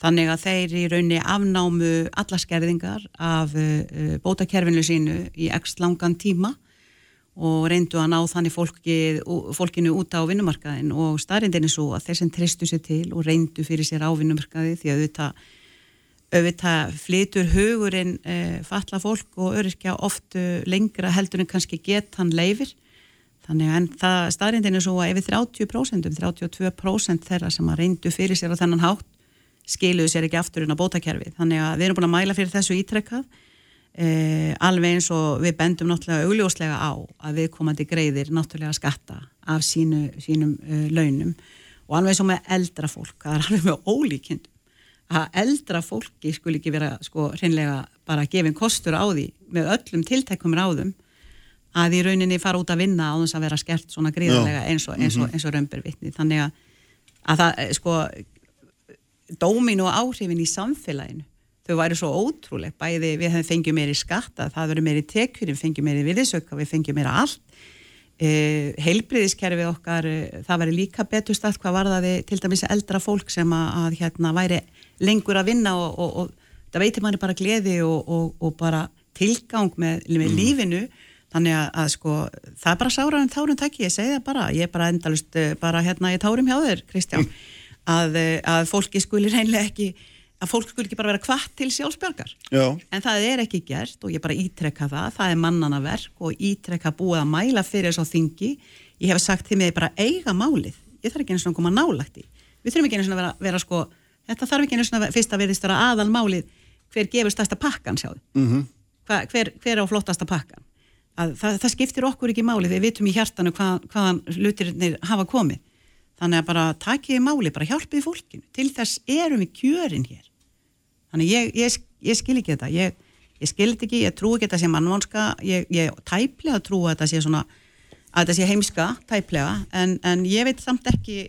E: Þannig að þeir í rauninni afnámu alla skerðingar af uh, bótakerfinu sínu í ekst langan tíma og reyndu að ná þannig fólki, fólkinu út á vinnumarkaðin og staðrindin er svo að þeir sem tristu sér til og reyndu fyrir sér á vinnumarkaði því að auðvitað, auðvitað flytur hugurinn e, fatla fólk og öryrkja oft lengra heldur en kannski get hann leifir þannig en það staðrindin er svo að yfir 30% 32% þeirra sem að reyndu fyrir sér á þennan hátt skiluðu sér ekki aftur inn á bótakerfi þannig að við erum búin að mæla fyrir þessu ítrekkað Eh, alveg eins og við bendum náttúrulega augljóslega á að viðkomandi greiðir náttúrulega skatta af sínu, sínum uh, launum. Og alveg eins og með eldra fólk það er alveg með ólíkindum. Að eldra fólki skul ekki vera sko hreinlega bara gefin kostur á því með öllum tiltækum ráðum að í rauninni fara út að vinna á þess að vera skert svona gríðarlega eins og, eins og, eins og römbervitni þannig að, að það sko dómin og áhrifin í samfélaginu þau væri svo ótrúleg, bæði við hefum fengið meiri skatta, það verður meiri tekjur við fengjum meiri viðisöka, við fengjum meira allt. Eh, heilbriðiskerfið okkar, eh, það væri líka betur stað hvað varðaði til dæmis eldra fólk sem að, að hérna væri lengur að vinna og, og, og það veitir manni bara gleði og, og bara tilgang með, með mm. lífinu. Þannig að, að sko, það er bara sára en tárum takk, ég segi það bara, ég er bara endalust bara hérna í tárum hjá þér, Kristján. Að, að fólki skuli reynlega ekki að fólk skulle ekki bara vera kvart til sjálfsbjörgar
B: Já,
E: en það er ekki gert og ég bara ítrekka það. Það er mannana verk og ítrekka búið að mæla fyrir þess á þingi. Ég hef sagt til mig bara eiga málið. Ég þarf ekki einu svona að koma nálægt í við þurfum ekki einu svona að vera, vera sko þetta þarf ekki einu svona að fyrst að verðist vera aðal málið hver gefur stærsta pakkan sjáðu.
B: Mhm,
E: Hva, hver, hver á flottasta pakkan að það, það skiptir okkur ekki máli við vitum í hjartanu hvað, hvaðan hlutirnir hafa komið. Þannig að bara takiði máli, bara hjálpiði fólkinu. Til þess erum við kjörin hér þannig ég, ég, ég skil ekki þetta. Ég, ég skil þetta ekki, ég trú ekki þetta sé mannvonska, ég, ég tæplega trú að þetta sé svona að þetta sé heimska, tæplega. En, en ég veit samt ekki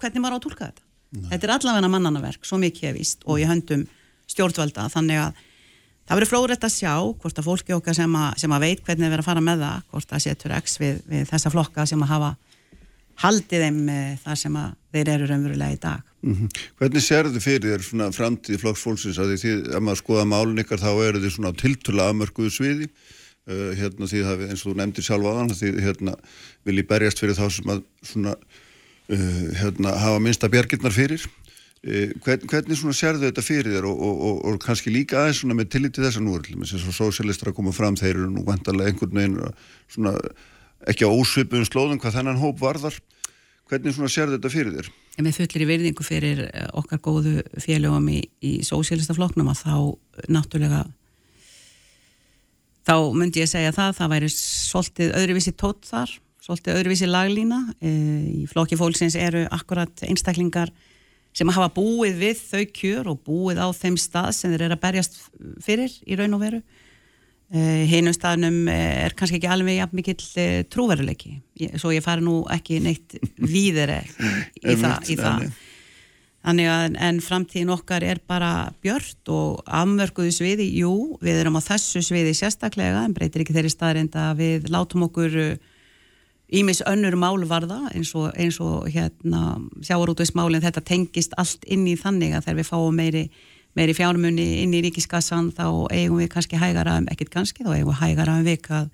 E: hvernig maður á að tólka þetta. Þetta er allavega mannanaverk, svo mikið ég víst og ég höndum stjórnvalda. Þannig að það verður flórætt að sjá hvort að fólki okkar sem að, sem að veit hvernig það verður að fara með það, hvort það setur x við, við þessa flokka sem að hafa haldið þeim eh, þar sem að þeir eru raunverulega í dag.
B: mhm. Hvernig sérðu fyrir þér svona framtíð flokksfólksins að því þið, ef maður skoða málun ykkar þá eru þið svona tiltöla afmörkuðu sviði uh, hérna því það eins og þú nefndir sjálf aðan því hérna vilji berjast fyrir þá sem að svona uh, hérna hafa minnsta bjargirnar fyrir uh, hvern, hvernig svona sérðu þetta fyrir þér og, og, og, og kannski líka aðeins svona með tillit til þess að nú er til þess að sósialistar að koma fram þeir eru nú vantarlega einhvern veginn svona ekki á ósvipuðum slóðum hvað þennan hóp varðar hvernig svona sérðu þetta fyrir þér?
E: En með fullir í virðingu fyrir eh, okkar góðu félögum í, í sósélistafloknum að þá náttúrulega þá myndi ég segja það, það væri svolítið öðruvísi tótt þar, svolítið öðruvísi laglína. E, í flokki fólksins eru akkurat einstaklingar sem hafa búið við þau kjör og búið á þeim stað sem þeir eru að berjast fyrir í raun og veru. E, Hinum staðnum er kannski ekki alveg jafn mikill e, trúveruleiki, svo ég fari nú ekki neitt víðere í, það, í það. Þannig. Að en framtíðin okkar er bara björt og afmörkuðu sviði, jú, við erum á þessu sviði sérstaklega en breytir ekki þeirri staðrind að við látum okkur ímis önnur málvarða eins og, eins og hérna sjáarútuðismálinn þetta tengist allt inn í þannig að þegar við fáum meiri, meiri fjármunni inn í ríkiskassan þá eigum við kannski hægara um, ekkert kannski, þá eigum við hægara um vik að,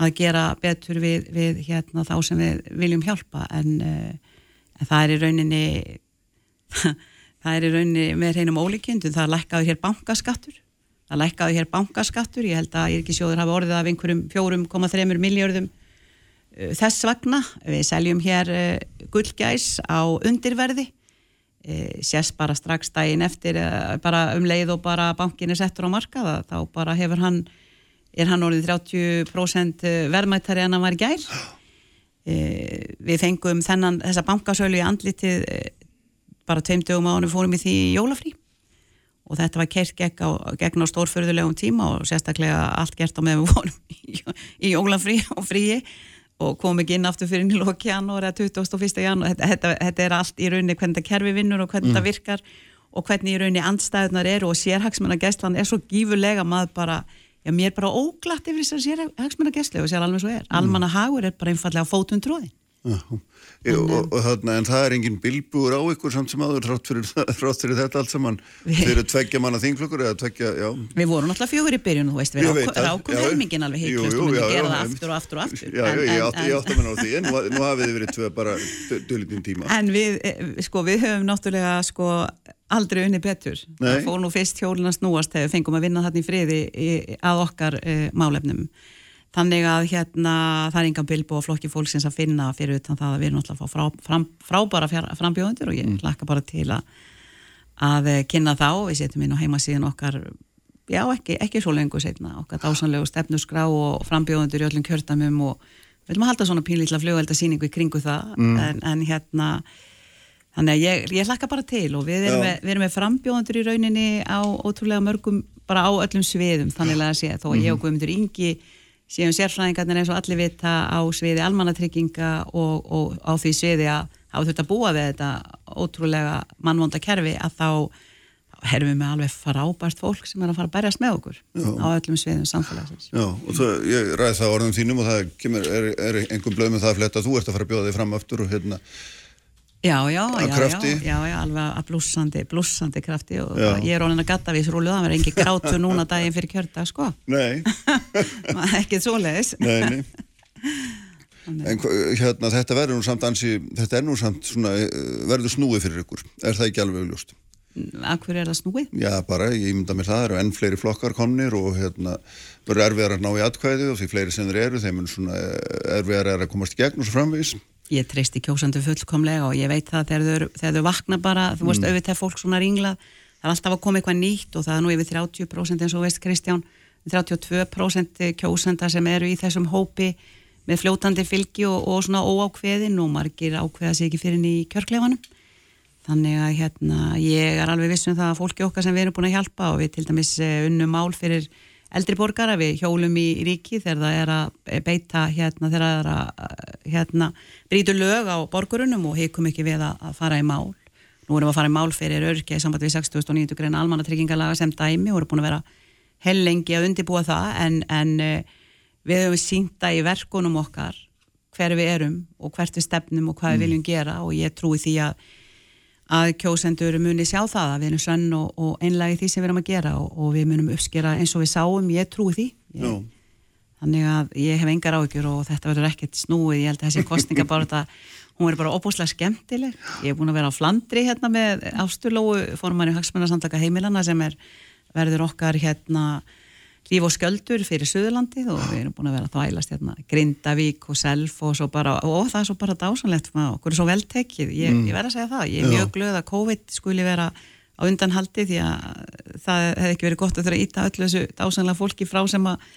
E: að gera betur við, við hérna þá sem við viljum hjálpa. En, uh, en það er í rauninni það er í rauninni með hreinum ólíkjöndu, það lækkaði hér bankaskattur. Það lækkaði hér bankaskattur. Ég held að Írkisjóður hafi orðið af einhverjum 4,3 miljörðum uh, þess vegna, við seljum hér uh, gullgæs á undirverði sérst bara strax daginn eftir uh, bara um leið og bara bankin er settur á markaða þá bara hefur hann er hann orðið 30% verðmættari en hann var í gær. Uh, við fengum þennan þessa bankasölu í andlitið bara tveim dögum á hann fórum í því jólafrí. Og þetta var kert gegn á, gegn á stórförðulegum tíma og sérstaklega allt gert á meðan við vorum í, í jólafrí og fríi og komum ekki inn aftur fyrir inn í loki janúar eða 21. janúar. Þetta, þetta, þetta er allt í rauninni hvernig þetta kerfi vinnur og hvernig þetta virkar og hvernig í rauninni andstæðunar eru og sérhagsmennar gæslan er svo gífurlega maður bara, já mér er bara óglatt yfir þessar sérhagsmennar gæslu og sér alveg svo er. Almanna hagur er bara einfallega fótum tróðin
B: Ég, og, og þarna, en það er engin bilbúur á ykkur samt sem aður þrátt fyrir, fyrir þetta allt saman fyrir tveggja manna þingflokkur eða tveggja, já
E: Við vorum náttúrulega fjögur í byrjun, þú veist, við rákum helmingin alveg
B: jú,
E: heiklust
B: jú,
E: og myndum gera það aftur og aftur og aftur.
B: Já, já, ég átti, ég átti að menna á því en nú, nú hafið þið verið tvö bara dölitin tíma
E: En við, eh, sko, við höfum náttúrulega, sko, aldrei unni betur.
B: Nei.
E: Það fór nú fyrst hjólina snúast þegar við fengum að vinna þarna í friði í, að okkar uh, málefnum. Þannig að hérna, það er engan bilbo og flokki fólksins að finna fyrir utan það að við erum náttúrulega að fá frá, fram, frábæra frambjóðundur og ég mm. lakka bara til að, að eh, kynna þá. Við setjum inn á heimasíðan okkar, já, ekki, ekki svo lengur setna, okkar dásanlegu stefnusgrá og frambjóðundur í öllum kjörtamum og við viljum að halda svona pínlítla flugveldasýningu í kringu það, en, en hérna, Þannig að ég, ég hlakka bara til og við erum, með, við erum með frambjóðandur í rauninni á ótrúlega mörgum, bara á öllum sviðum þannig að sé, þó að ég og Guðmundur Ingi séum sérfræðingarnir eins og allir vita á sviði almannatrygginga og, og á því sviði að hafa þurft að búa við þetta ótrúlega mannvonda kerfi að þá erum við með alveg frábært fólk sem er að fara að berjast með okkur
B: Já.
E: á öllum sviðum samfélagsins.
B: Já, og það, ég ræði það orðum þínum og það kemur, er, er einhver blöð með það að fletta þú ert að fara að bjóða þig fram aftur og hérna
E: Já, já, já, já, já, já, alveg að blúsandi, blúsandi krafti og
B: Já.
E: ég er orðin að gatta við rúlu, það verður engi grátu núna daginn fyrir kjördag, sko,
B: Nei,
E: ekki svoleiðis.
B: nei, nei En hérna, þetta verður nú samt ansi, þetta er nú samt svona, eh, verður snúið fyrir ykkur, er það ekki alveg augljóst?
E: Akkur er það snúið?
B: Já, bara, ég mynda mér það, það eru enn fleiri flokkar komnir og hérna, verður erfiðar að ná í atkvæði og því fleiri sem þeir eru, þeim er svona eh, erfiðar að komast í gegn og svo framvegis.
E: Ég treysti kjósandu fullkomlega og ég veit það þegar þau, þegar þau vakna bara, þú veist, mm. auðvitað fólk svona ringlað, það er alltaf að koma eitthvað nýtt og það er nú yfir 30% eins og veist Kristján, 32% kjósanda sem eru í þessum hópi með fljótandi fylgi og, og svona óákveðin og margir ákveða sig ekki fyrir í kjörklefanum Þannig að hérna, ég er alveg vissum það að fólki okkar sem við erum búin að hjálpa og við til dæmis eh, unnum mál fyrir eldri borgara, við hjólum í ríki þegar það er að beita hérna, þegar það er að hérna, brítu lög á borgurunum og heikum ekki við að, fara í mál. Nú erum við að fara í mál fyrir örkja í samband við 60.900 greina almannatryggingarlaga sem dæmi og erum búin að vera hellengi að undibúa það en, en eh, við höfum sínta í verkunum okkar hver við erum og hvert við stefnum og hvað við mm. viljum gera og ég trúi því að að kjósendur muni sjá það að við erum sönn og, og einlega í því sem við erum að gera og, og við munum uppskera eins og við sáum, ég trúi því. Ég, þannig að ég hef engar áhyggjur og þetta verður ekkert snúið, ég held að þessi kostninga bara þetta, hún er bara opúslega skemmtileg. Ég hef búin að vera á Flandri hérna með Ásturlóu, formann í Hagsmannarsamtaka heimilana sem er, verður okkar hérna líf og sköldur fyrir Suðurlandi og við erum búin að vera að þvælast hérna, Grindavík og Self og, bara, og það er svo bara dásanlegt okkur er svo vel tekið, ég, mm. ég verð að segja það. Ég er Já. mjög glöð að COVID skuli vera á undanhaldi því að það hefði ekki verið gott að þurfa að íta öllu þessu dásanlega fólki frá sem að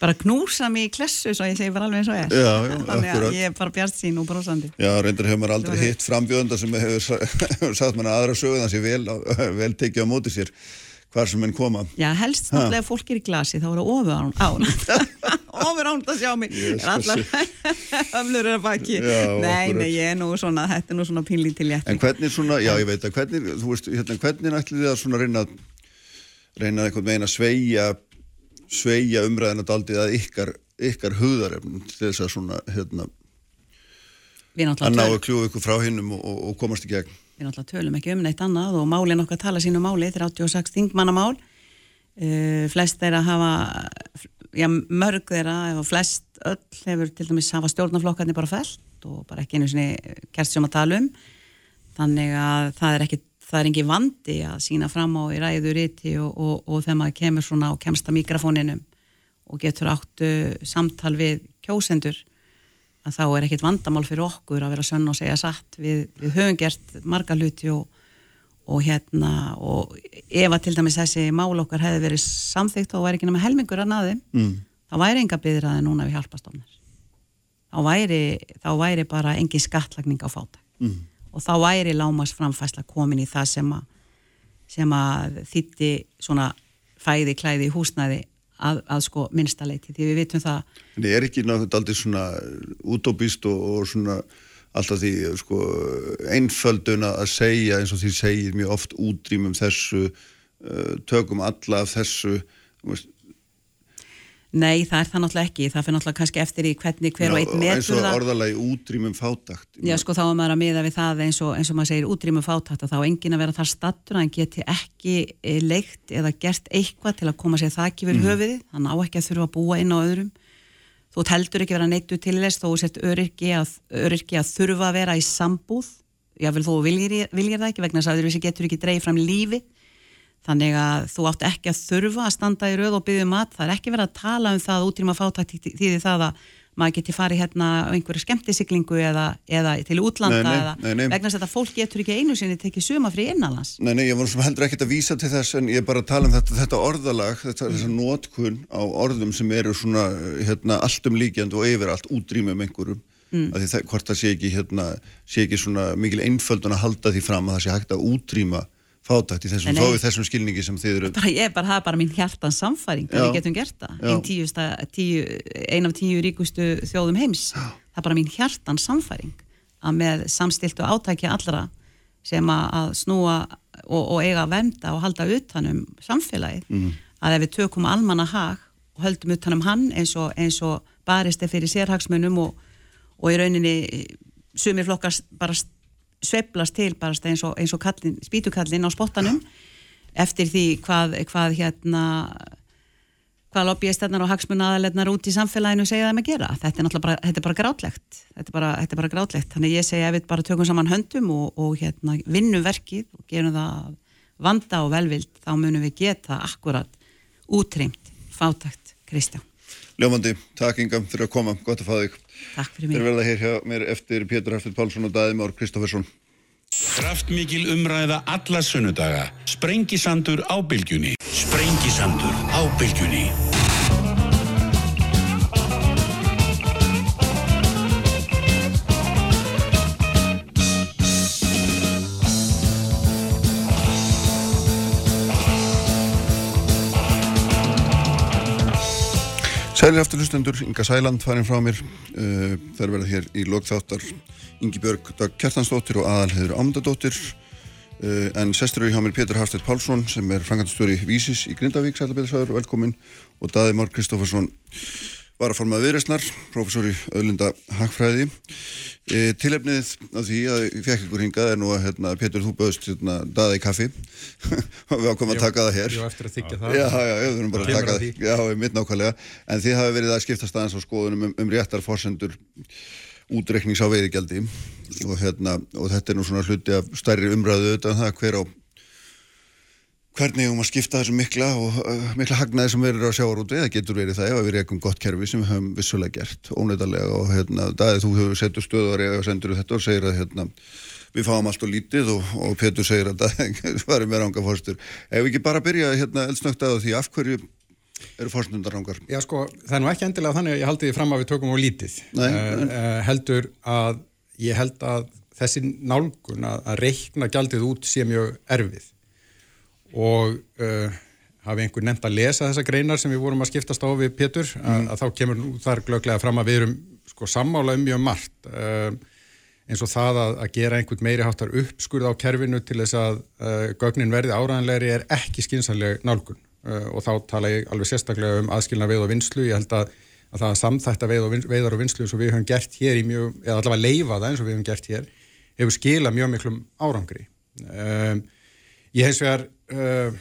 E: bara knúsa mér í klessu svo ég segi bara alveg eins og ég
B: já, já,
E: þannig að ég er bara bjart sín og brósandi
B: Já, reyndar hefur maður aldrei hitt frambjöðanda sem hefur, sagt manna aðra það sé vel, vel tekið á móti sér hvar sem henn koma.
E: Já, helst náttúrulega fólk er í glasi þá er það ofur án ofur án að sjá mig. Er allar öflur er að baki. Já, nei, nei, ég er nú svona þetta er nú svona pinlík til létt
B: En hvernig svona, já ég veit að hvernig þú veist, hérna, hvernig ætlir þið að svona reyna reyna eitthvað meina sveia sveia umræðina daldið að ykkar, ykkar hugðarefn til þess að svona hérna að ná að kljúa ykkur frá hinnum og, og komast í gegn
E: við náttúrulega tölum ekki um neitt annað og málinn okkar tala sínu máli, 36 þingmannamál. Uh, flest þeirra hafa já, mörg þeirra eða flest öll hefur til dæmis hafa stjórnarflokkarnir bara fælt og bara ekki einu svona kerst sem að tala um. Þannig að það er ekki það er ekki vandi að sína fram á í ræður íti og, og, og þegar maður kemur svona á kemsta mikrofóninum og getur áttu samtal við kjósendur að þá er ekkit vandamál fyrir okkur að vera sönn og segja satt við, við höfum gert marga hluti og, og hérna og ef að til dæmis þessi mál okkar hefði verið samþygt þá væri ekki náma helmingur að naði mm. þá væri enga byðraði núna við hjálpastofnir þá væri, þá væri bara engi skattlagning á fátak mm. og þá væri lámas framfæsla komin í það sem að, sem að þýtti svona fæði klæði húsnæði að, að sko minnstaleiti því við vitum það.
B: En er ekki náttúrulega aldrei svona útópist og, og svona alltaf því sko einföldun að segja eins og því segir mjög oft útrýmum þessu uh, tökum alla af þessu veist,
E: Nei, það er það náttúrulega ekki, það fyrir náttúrulega kannski eftir í hvernig hver Já, og einn metur
B: það. Eins og orðalagi útrýmum fátakt.
E: Já, sko þá er maður að miða við það eins og, eins og maður segir útrýmum fátakt og þá engin að vera þar stattur að hann geti ekki eh, leikt eða gert eitthvað til að koma sér þakki við mm. höfiði, hann á ekki að þurfa að búa inn á öðrum. Þú heldur ekki vera neittu til þess þó sett öryrki að, öryrki að þurfa að vera í sambúð, jável þú Þannig að þú átt ekki að þurfa að standa í rauð og byggja um mat. Það er ekki verið að tala um það útrýma fátækt því það að maður geti farið hérna á einhverju skemmtisiklingu eða, eða til útlanda nei, nei, eða nei, vegna þess að fólk getur ekki einu sinni tekið suma frí innanlands.
B: Nei, nei, ég var sem heldur ekkert að vísa til þess en ég er bara að tala um þetta, þetta orðalag, þetta, mm. þessa nótkun á orðum sem eru svona hérna, alltum líkjand og yfir allt útrýma um einhverjum. Mm. Það, hvort það sé ekki, hérna, sé ekki svona mikil einföldun að halda því fram að það sé hægt að útrýma fátækt í þessum, þó við þessum skilningi sem þið eru
E: bara, ég bara hafa bara mín hjartans samfæring þegar við getum gert það. Ein, tíusta, tíu, ein af tíu ríkustu þjóðum heims. Já. það er bara mín hjartans samfæring að með samstiltu átækja allra sem að snúa og, og eiga að venda og halda utanum samfélagið mm. að ef við tökum almanna hag og höldum utanum hann eins og, eins og barist er fyrir sérhagsmunum og, og í rauninni sumir flokkar bara sveplast til bara eins og, eins og kallin, spítukallin á spottanum eftir því hvað, hvað hérna hvað lobbyistarnar og hagsmunnaðalegnar út í samfélaginu segja þeim að gera. Þetta er náttúrulega bara, þetta er bara grátlegt. Þetta er bara, þetta er bara grátlegt. Þannig ég segja að við bara tökum saman höndum og, og hérna vinnum verkið og gerum það vanda og velvild þá munum við geta akkurat útrýmt fátakt Kristján.
B: Ljómandi, takk Inga fyrir að koma, gott að fá þig.
E: Takk fyrir
B: Þeir
E: mig.
B: verða hér hjá mér eftir Pétur Haftur Pálsson og Daði Már Kristoffersson.
D: Kraftmikil umræða alla sunnudaga. Sprengisandur á bylgjunni. Sprengisandur á bylgjunni.
B: Sælir aftur hlustendur, Inga Sæland farin frá mér. Uh, Þeir verða hér í lokþáttar Ingi Björg Dag Kjartansdóttir og Aðalheður Ámundadóttir. Uh, en sestur eru hjá mér Pétur Haftur Pálsson sem er frangandstjóri Vísis í Grindavík, Sælabeðisvæður, velkomin. Og Daði Már Kristoffersson var að formaða viðresnar, professor í öðlunda Hagfræði. E, tilefnið af því að ég fekk ykkur hingað er nú að hérna, Pétur þú böðst hérna, daða í kaffi og við ákomum að taka það hér.
F: Ég var eftir að þykja það.
B: Já, já, já, við erum bara að taka
F: að
B: það. Já, við mitt nákvæmlega. En þið hafi verið að skipta staðans á skoðunum um, um réttar forsendur útreiknings á veiðigjaldi og, hérna, og þetta er nú svona hluti af stærri umræðu auðvitað um það hver á hvernig um að skipta þessu mikla og uh, mikla hagnaði sem verður á sjávarúti það getur verið það ef við rekum gott kerfi sem við höfum vissulega gert, óneitarlega og hérna, Daði, þú hefur settur stöðar og sendur þetta og segir að hérna, við fáum allt og lítið og, og Pétur segir að Daði svarir með ranga fórstur ef við ekki bara byrja hérna eldsnögt að því af hverju eru fórstundar rangar?
F: Já sko, það er nú ekki endilega þannig að ég haldi því fram að við tökum á lítið.
B: Nei, en-
F: eh, heldur að ég held að þessi nálgun að, að reikna gjaldið út sé mjög erfið og uh, hafi einhver nefnt að lesa þessa greinar sem við vorum að skiptast á við Pétur að, að þá kemur nú þar glöglega fram að við erum sko sammála um mjög margt uh, eins og það að, að gera einhvern meiri háttar uppskurð á kerfinu til þess að uh, gögnin verði áræðanlegri er ekki skynsanleg nálgun og þá tala ég alveg sérstaklega um aðskilna veið og vinslu, ég held að, að það að samþætta veið og vin, veiðar og vinslu eins og við höfum gert hér í mjög, eða allavega leifa það eins og við höfum gert hér, hefur skilað mjög miklum árangri. Um, Ég hins vegar, uh,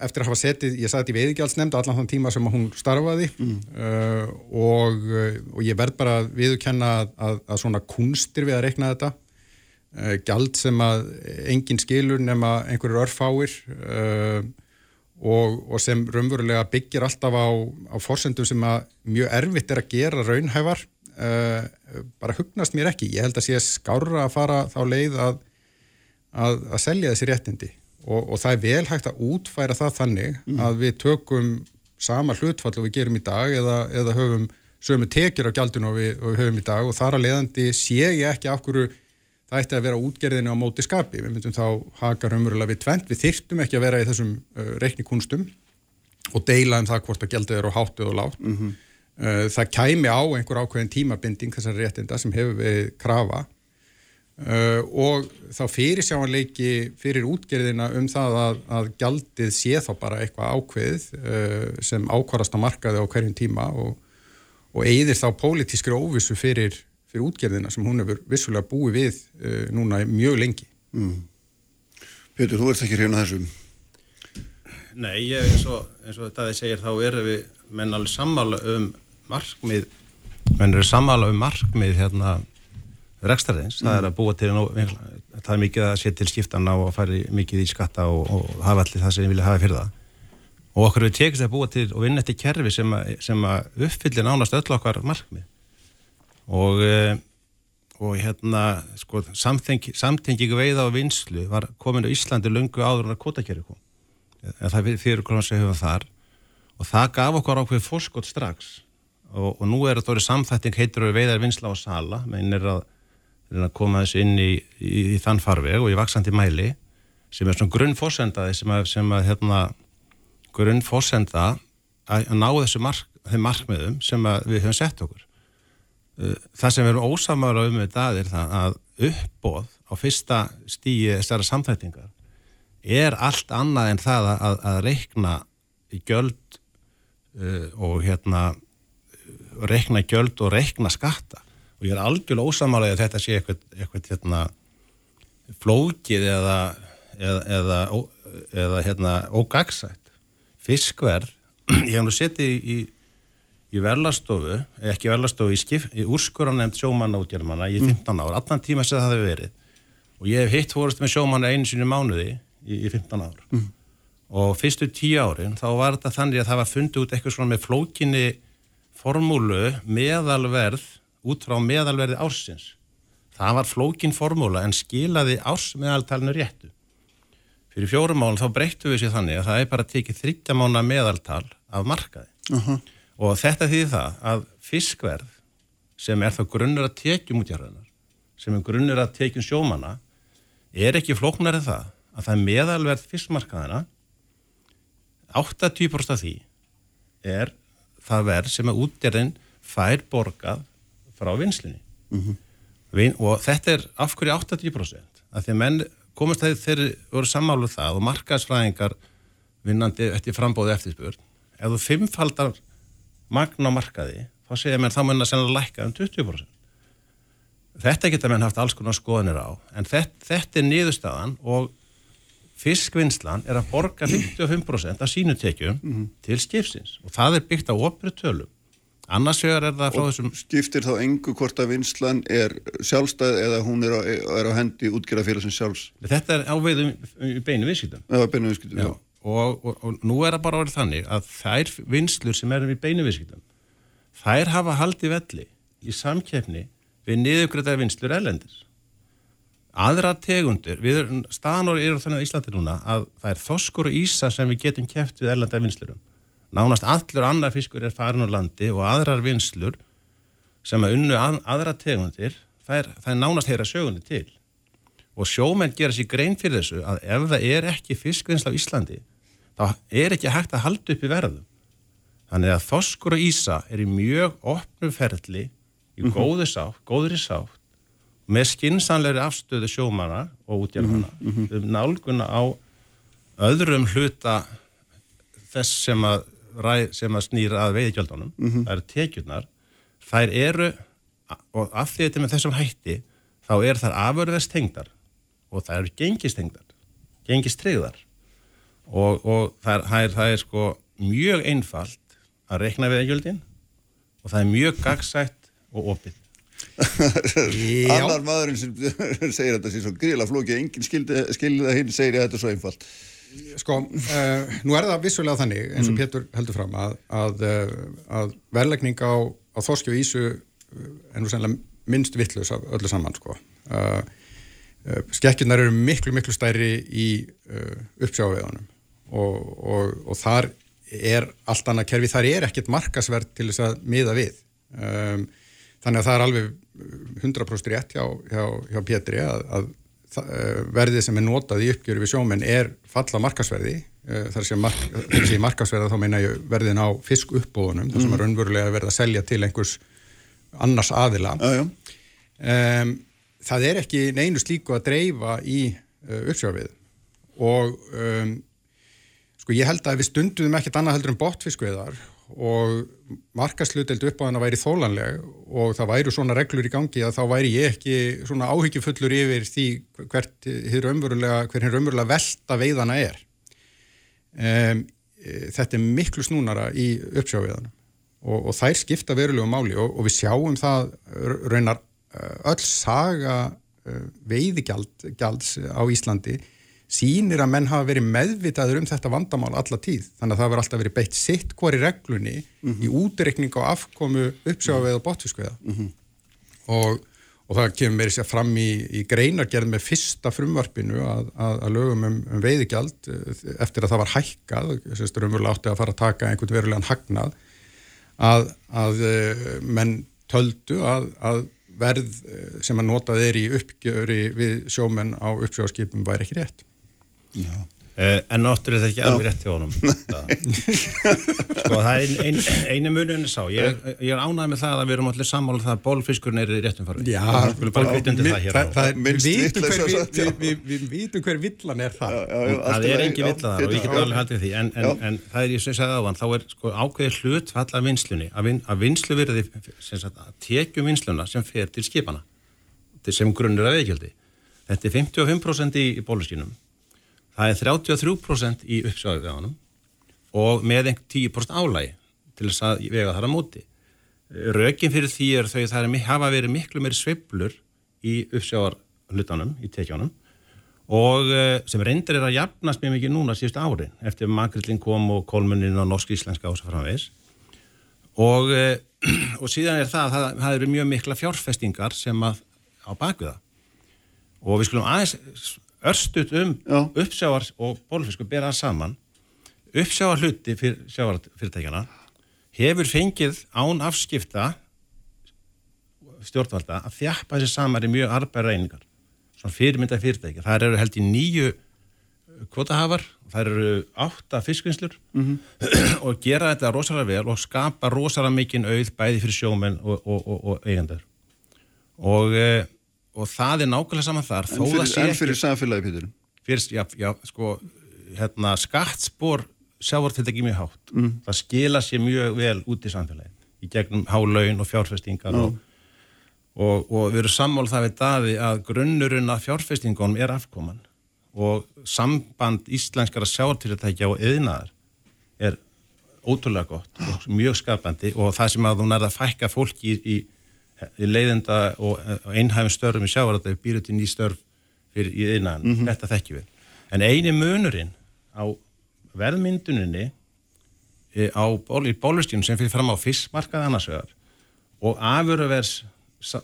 F: eftir að hafa setið, ég satt í veiðigjaldsnefnd allan þann tíma sem hún starfaði uh, og, uh, og ég verð bara viðurkenna að, að, að svona kunstir við að reikna þetta. Uh, gjald sem að engin skilur nema einhverjur örfáir uh, og, og sem raunverulega byggir alltaf á, á forsendum sem að mjög erfitt er að gera raunhæfar, uh, bara hugnast mér ekki. Ég held að sé skárra að fara þá leið að að, að selja þessi réttindi og, og það er vel hægt að útfæra það þannig að við tökum sama hlutfall og við gerum í dag eða, eða höfum sömu tekjur á gjaldinu og við, og við höfum í dag. Og þar að leiðandi sé ég ekki af hverju það ætti að vera útgerðinu á móti skapi. Við myndum þá haka raunverulega við tvent við þyrftum ekki að vera í þessum uh, reiknikunstum og deila um það hvort að gjaldið er á háttu og látt uh, það kæmi á einhver ákveðin tímabinding þessar réttinda sem hefur við krafa Uh, og þá fyrir sjáanleiki fyrir útgerðina um það að, að gjaldið sé þá bara eitthvað ákveðið uh, sem ákvarast á markaði á hverjum tíma og, og eigðir þá pólitískri óvissu fyrir, fyrir útgerðina sem hún hefur vissulega búið við uh, núna mjög lengi.
B: Pétur, þú ert ekki hrifna þessu
G: Nei, ég, eins og, eins og þetta þið segir þá erum við menn alveg sammála um markmið menn eru sammála um markmið hérna rekstariðins, það er að búa til það er mikið að setja til skiptana og færi mikið í skatta og, og hafa allir það sem við vilja hafa fyrir það. Og okkur við tekist að búa til og vinna eftir kerfi sem, að, sem að uppfyllir nánast öll okkar markmið. Og eh, og hérna sko samtengingu veiða og vinslu var komin á Íslandi lungu áður en að kvotakerfi kom. En það er fyrir okkur sem hefum þar. Og það gaf okkur ákveð fórskot strax. Og, og nú er þetta orðið samþætting heitur við veiðar vinsla og sala. Menn er að, að koma þessu inn í, í, í þann farveg og í vaksandi mæli sem er svona grunnfósendaði sem að, sem að hérna, grunnfósenda að, ná þessu mark, markmiðum sem við höfum sett okkur. Það sem við erum ósamála um þetta er það að uppbóð á fyrsta stíi þessara samþættingar er allt annað en það að, að reikna gjöld uh, og hérna reikna gjöld og reikna skatta og ég er algjörlega ósamála að þetta sé eitthvað, eitthvað hérna flókið eða eða, eða, ó- eða hérna ógagsætt fiskverð ég hef nú setið í, í verlastofu, ekki verlastofu í, skip, í úrskuranefnd sjómanna útgjörmanna í 15 ár, allan tíma sem það hefur verið. Og ég hef hitt fórust með sjómanna einu sinni mánuði í, í 15 ár. Og fyrstu 10 árin þá var þetta þannig að það var fundið út eitthvað svona með flókinni formúlu meðalverð út frá meðalverði ársins. Það var flókin formúla en skilaði ársmeðaltalinu réttu. Fyrir fjórum mál þá breyttu við sér þannig að það er bara tekið þryggja mánu meðaltal af markaði. Og þetta þýðir það að fiskverð sem er þá grunnur að tekjum útjárðunar sem er grunnur að tekjum sjómana er ekki flóknar en það að það er meðalverð fiskmarkaðina 80% af því er það verð sem að útjárðin fær borgað frá vinslinni Vin, og þetta er af hverju 80% að því að menn komast að þeir voru sammáluð það og markaðsfræðingar vinnandi eftir frambóði eftirspurn ef þú fimmfaldar magn á markaði þá segja menn þá mun að sennilega lækka um 20% þetta geta menn haft alls konar skoðanir á en þetta, þetta er niðurstaðan og fiskvinnslan er að borga 55% af sínu tekjum til skipsins. Og það er byggt á opri tölum annars vegar er það frá
B: Og
G: þessum
B: skiptir þá engu hvort að vinslan er sjálfstæð eða hún er á, er á hendi útgerða fyrir sem sjálfs.
G: Þetta er áveiðum í beinu viðskiptum.
B: Eða beinu viðskiptum, já.
G: og, og, og nú er það bara orðið þannig að þær vinslur sem erum í beinu viðskiptum þær hafa haldið velli í samkeppni við niðugræðar vinslur erlendis. Aðra tegundir við erum, staðan orðið eru þannig á Íslandi núna að það er þoskur og ísa sem við getum keft við erlendar vinslurum nánast allur annar fiskur er farin á landi og aðrar vinslur sem að unnu að, aðra tegundir það er, nánast heyra sögunni til. Og sjómenn gera sér grein fyrir þessu að ef það er ekki fiskvinnsla á Íslandi þá er ekki hægt að halda upp í verðum. Þannig að þoskur og ísa er í mjög opnu ferli í góðu sátt, góðri sátt með skinsanlegri afstöðu sjómana og útjálfana um nálguna á öðrum hluta þess sem að, ræ, sem að snýra að veiðgjöldunum, það eru tekjurnar þær eru og af því þetta með þessum hætti þá er þær afurðast tengdar og það eru gengistengdar gengistryggðar. Og, og það, er, það, er, það er sko mjög einfalt að rekna veiðgjöldin og það er mjög gagsætt og opið.
B: Annar maðurinn sem segir þetta sé svo gríla flóki að enginn skildi það hinn segir að þetta er svo einfalt
F: Sko, uh, nú er það vissulega þannig, eins og Pétur heldur fram, að, að, uh, að verðlegning á, á þorski og ísu uh, er nú sennilega minnst vittlust af öllu saman, sko. Uh, uh, Skekkjurnar eru miklu, miklu stærri í uppsjáveðanum og, og, og þar er allt annað kerfi, þar er ekkert markasverð til þess að miða við. Um, þannig að það er alveg 100% rétt hjá, hjá, hjá Pétri að, að verðið sem er notað í uppgjöru við sjómenn er falla markasverði uh, þar sem mark, markasverða þá meina ég verðin á fisk uppbóðunum þar sem er raunverulega verið að selja til einhvers annars aðila.
B: Já, já.
F: um, það er ekki neinu slíku að dreifa í uh, uppsjáfið og um, sko ég held að við stunduðum ekkert annað heldur en botfiskveðar og markasluteld upp á hana væri þólanleg og það væru svona reglur í gangi að þá væri ég ekki svona áhyggjufullur yfir því hvert hver hinn raunverulega velta veiðana er. Um, þetta er miklu snúnara í uppsjáviðanum og, og þær skipta verulegu máli og, og við sjáum það raunar öll saga veiðigjalds á Íslandi sínir að menn hafa verið meðvitaður um þetta vandamál alla tíð. Þannig að það verður alltaf verið beitt sitt hvori reglunni mm -hmm. í útreikning á afkomu uppsjáveið og botfiskveða. Mm -hmm. og, og það kemur meiri sér fram í, í greinargerð með fyrsta frumvarpinu að, að, að lögum um, um veiðigjald eftir að það var hækkað, að umverulega átti að fara að taka einhvern verulegan hagnað, að, að menn töldu að verð sem að notað er í uppgjöri við sjómenn á uppsjáskipum væri ekki rétt.
G: Uh, en náttúrulega þetta ekki alveg rétt hjá honum. Sko það er ein, ein, einu muninu sá. Ég, ég er ánægð með það að við erum allir sammála það að bólfiskurinn er í réttum farfi
F: Já,
G: við
F: er, vitum hver, við, við, við, við vitum hver villan er það
B: já, já,
G: það er engin villan þar og ég get alveg haldið því. En, en, en það er ég sem sagði á hann þá er sko ákveðið hlut falla vinslunni að, vin, að vinslu verði að tekjum vinsluna sem fer til skipana sem grunnur að veikjaldi. Þetta er 55% í, bóluskínum það er 33% í uppsjáðuveganum og með einhver 10% álægi til þess að vega þar að móti. Rökin fyrir því er þau það er, hafa verið miklu meiri sveiblur í uppsjáðarhlutanum, í tekjánum og eh, sem reyndir er að jafnast mjög mikið núna síðustu árin eftir makrillin kom og kolmunin og norsk-íslenska ása framvegs og, eh, og síðan er það það, það eru mjög mikla fjárfestingar sem að á bakviða og við skulum aðeins örstut um
B: Já.
G: uppsjávar og bólfisku bera það saman. Uppsjávar hluti fyr, sjávarfyrirtækjana hefur fengið án afskipta stjórnvalda að þjappa þessi samar í mjög arbæra einingar svona fyrirmynda fyrirtæki. Þar eru held í nýju kvotahafar þar eru átta fiskvinnslur og gera þetta rosalega vel og skapa rosalega mikinn auð bæði fyrir sjómenn og, og, og, og eigendar og, e, og það er nákvæmlega saman þar
B: En fyrir, en
G: ekki
B: fyrir samfélagi, Pítur.
G: fyrir, já, já, sko hérna, skattspor sjávartiltæki mjög hátt. Það skila sér mjög vel út í samfélagi í gegnum hálaun og fjárfestingar og, og, og við erum sammála það við daði að grunnurinn af fjárfestingunum er afkoman. Og samband íslenskara sjávartiltækja og yðnaðar er ótrúlega gott og mjög skapandi og það sem að þú nærða að fækka fólki í, í leiðenda og, og einhæfum störfum í sjávartiltækja býru til ný störf fyrir í yðnaðan, þetta þekkjum við. En eini munurinn á verðmynduninni e, á ból, í bólustíðum sem fyrir fram á fiskmarkað annars vegar og afuruvers sa,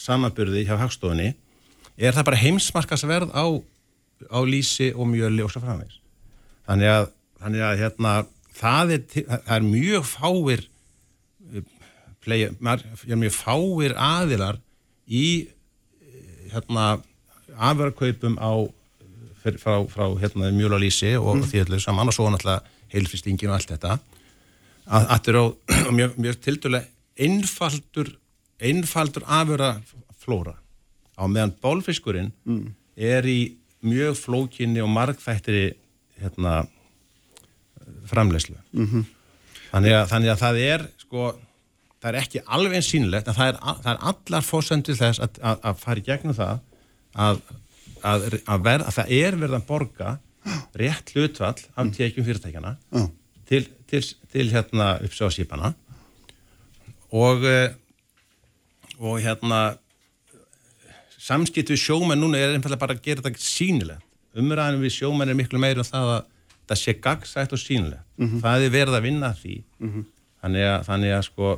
G: samanburði hjá hagstofunni er það bara heimsmarkasverð á, á lísi og mjöli og svo framvegs þannig að, þannig að hérna, það, er, það er mjög fáir eh, play, mar, mjög fáir aðilar í eh, hérna fyrir, frá, frá hérna, mjöl og mm. því öllu saman. Og svo náttúrulega heilfristingin og allt þetta. Að þetta er á mjög, mjög tildulega einfaldur einfaldur afura flóra á meðan bólfiskurinn er í mjög flókinni og margþættri hérna framleyslu -hmm. þannig, að, þannig að það er sko, það er ekki alveg eins sínlegt en það er, það er allar fórsendur þess að, að, að fara í gegnum það að, að, að, ver, að það er verið að borga rétt hlutvall af tekjum fyrirtækjana
B: Já.
G: til, til, til hérna uppsjáðsípana og eh, og hérna samskipt við sjómenn núna er einfallega bara að gera þetta sýnilegt. Umræðanum við sjómenn er miklu meira um það að það sé gagsætt og sýnilegt. Það er verið að vinna því. Þannig, að, þannig að sko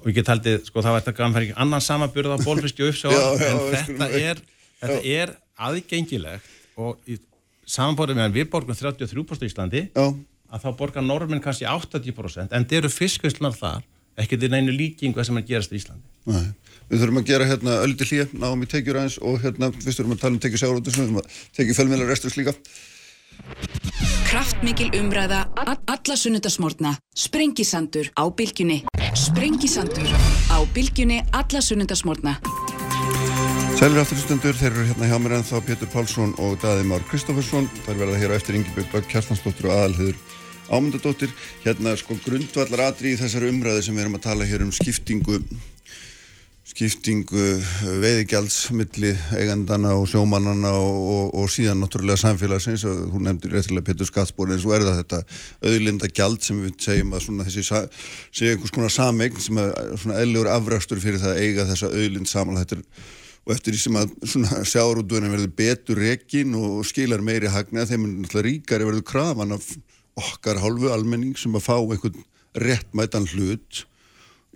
G: og ég get haldið, sko það var þetta fyrir annan samaburð á bólfiski og uppsjávar
B: Já, já,
G: en þetta er, þetta er aðgengilegt og í samanborðið meðan við borgum 33% í Íslandi
B: Já,
G: að þá borgar normin kannski 80% en þeir eru fiskvinnslunar þar ekki til neinu líkingu það sem er gerast í Íslandi
B: nei. Við þurfum að gera hérna öldi hlýja, náum í tekjur aðeins og hérna, við þurfum að tala um tekjur sjárótus, við þurfum að tekjur fjölmiðlar restur líka.
A: Kraftmikil umræða alla sunnudasmórna. Sprengisandur á bylgjunni. Sprengisandur á bylgjunni alla sunnudasmórna.
B: Sælir afturstundur, þeir eru hérna hjá mér en þá Pétur Pálsson og Daði Már Kristoffersson. Það verða hér á eftir Ingibjörg Dögg Kjartansdóttir og aðalhiður Ámundadóttir. Hérna sko grundvallar atri í þessari umræði sem við erum að tala hér um skiptingu skiptingu veiðigjalds milli eigandana og sjómannana og, og, og síðan náttúrulega samfélagsins og hún nefndir réttilega Pétur Skatsbóri eins og er það þetta auðlinda gjald sem við segjum að svona þessi sé einhvers konar sameign sem er svona eðlegur afrakstur fyrir það að eiga þessa auðlind saman. Þetta er og eftir því sem að svona sjáurútuðinu verður betur rekin og skilar meiri hagna þeim er náttúrulega ríkari verður krafan af okkar hálfu almenning sem að fá einhvern réttmætan hlut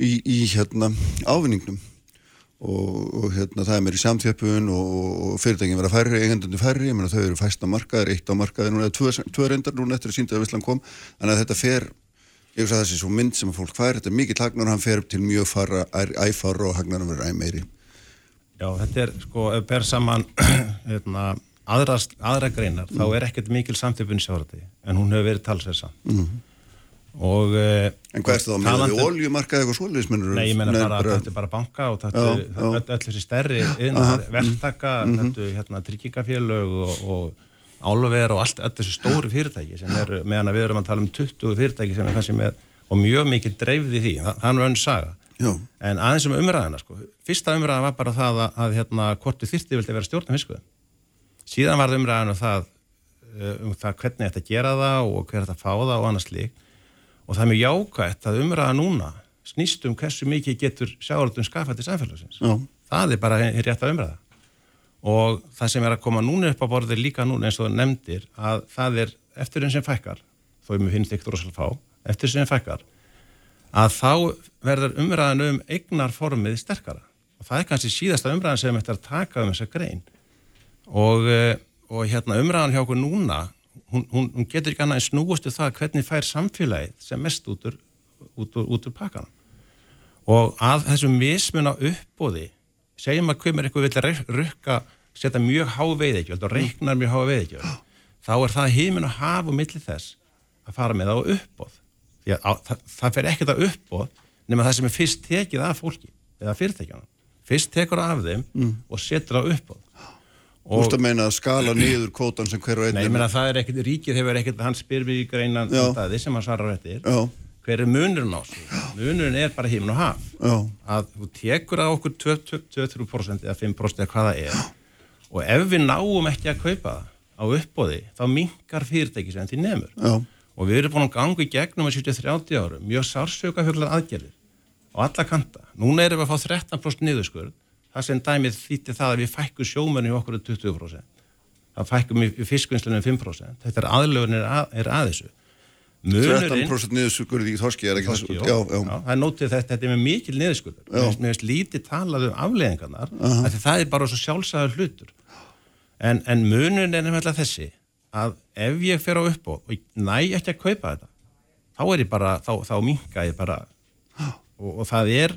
B: í, í hérna ávinningnum og, og hérna það er meiri samþjöppun og, og fyrirtækin vera færri, eigendandi færri, ég meina þau eru fæsta markaðir, eitt á markaðir, núna tvö, tvö reyndar núna eftir að sínda að Visslan kom, þannig að þetta fer ég veist að þessi svo mynd sem að fólk fær, þetta er mikill hagnar og hann fer upp til mjög fara, æfara og hagnar að vera æ meiri.
G: Já, þetta er sko, ef ber saman hérna, aðra, aðra greinar þá er ekkert mikil samtöpun í sjávarati en hún hefur verið talsverð samt og eh,
B: En hvað er það að meina
G: talandi-
B: við oljumarkaði eitthvað svoleiðis, mennur?
G: Nei, ég menna bara að þetta er bara banka og þetta er öll, þessi stærri verktaka, þetta er hérna, tryggingafélög og, og álver og allt, þessi stóru fyrirtæki sem eru, meðan við erum að tala um 20 fyrirtæki sem er kannski með, og mjög mikið dreifði því, er nú önn saga.
B: Já,
G: En aðeins um umræðina, sko, fyrsta umræða var bara það að, að hérna, hvort þið þyrfti vildi vera stjórnum fiskuðum. Síðan var það umræðan um það, eh, um það hvernig þetta gera það og hver þetta fá það og annars lík. Og það er mjög jákvætt að umræða núna snýst um hversu mikið getur sjáaldun skafað til samfélagsins.
B: já,
G: Það er bara rétt að umræða. og það sem er að koma núna upp á borðið líka núna eins og það nefndir að það er eftir einn sem fækkar. Þó ég mér finnst ekki rosalega fá. Eftir sem fækkar. Að þá verður umræðan um eignarformið sterkara. Og það er kannski síðasta umræðan sem þetta er að taka um þessa grein. Og, eh, og hérna umræðan hjá okkur núna hún, hún, hún getur ekki annað en snúustu það hvernig fær samfélagið sem mest út úr, út úr, út úr pakkanum. Og að þessu mismun á uppbóði segjum að er eitthvað vilja rukka setja mjög há veiðekjöld og reiknar mjög há veiðekjöld þá er það heimin að hafa millir þess að fara með það á uppbóð því að á, það, það fer ekkert að uppbóð nema það sem er fyrst tekið af fólki eða fyrirtækjana, fyrst tekur af þeim mm. og setur það uppbóð
B: Þú veist að meina að skala niður kótan sem hver og einn
G: Nei, ég meina það er ekkert, ríkið hefur ekkert hann spyr við í greinan staði sem hann svarar eftir Já. hver er munurinn á þessu munurinn er bara hímin og haf Já. að þú tekur að okkur 2-3% eða 5% eða hvaða er og ef við náum ekki að kaupa það á uppbóði, þá mingar fyrirtæki sem því nefnur Já. og við erum búin að ganga í gegnum að 70-30 árum mjög sársöka huglar aðgerðir á alla kanta. Núna erum við að fá 13% niðurskurð það sem dæmið þýtti það að við fækkum sjómenni okkur 20%. Það fækkum í fiskvinnslunum 5%. Þetta er aðlöfun er, að, er að þessu.
B: Munurinn, 13% niðurskurði í Þorski er ekki þessu.
G: Já, já. já, það er nótið þetta, þetta er með mikil niðurskurður. Mér finnst lítið talað um afleðingarnar, uh -huh. það er bara svo sjálfsæður hlutur. En, en munurinn er nefnilega þessi að ef ég fer á upp og næ ekki að kaupa þetta, þá er þá, þá minga ég bara og, og það er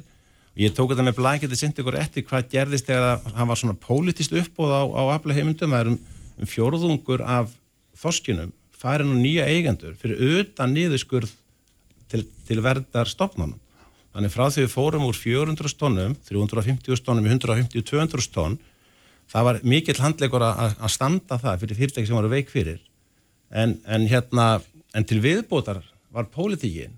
G: Ég tók þetta með blækið til sindi ykkur eftir hvað gerðist þegar hann var svona pólitist uppbóð á, á aflega heimundum. Það er um, um fjórðungur af þorskinum farin og nýja eigendur fyrir utan niðurskurð til, til verðar stopnunum. Þannig frá því við fórum úr 400 tónum, 350 tónum í 150-200 tón, það var mikill handleikur að, standa það fyrir fyrirtæki sem voru veik fyrir. En, en, hérna, en til viðbótar var pólitíkin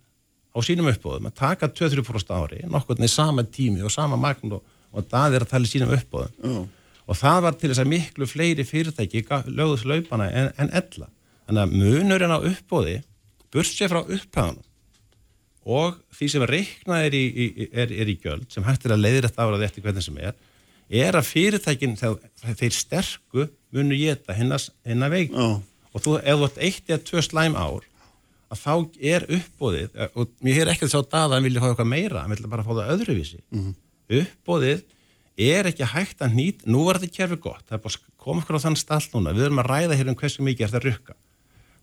G: á sínum uppbóðum að taka 2-3% ári nokkurni sama tími og sama magn og, og það er að tala í sínum uppbóðum oh. og það var til þess að miklu fleiri fyrirtæki lögðus laupana en, en ella. Þannig að munurinn á uppbóði bursið frá upphæðanum og því sem reiknað er í, í, er, er í gjöld sem hægt er að leiðir þetta árað eftir hvernig sem er er að fyrirtækin þeir sterku munu geta hennar veik og þú, ef þú ert eitt eða tvö slæm ár að þá er uppbóðið eh, og mér hefur ekkert sá dað að hann vilja fá eitthvað meira hann vilja bara fá það öðruvísi mm -hmm. uppbóðið er ekki hægt að nýta nú er þetta kjærfi gott, það er bara komið okkur á þann stall núna, við erum að ræða hér um hversu mikið er það rukka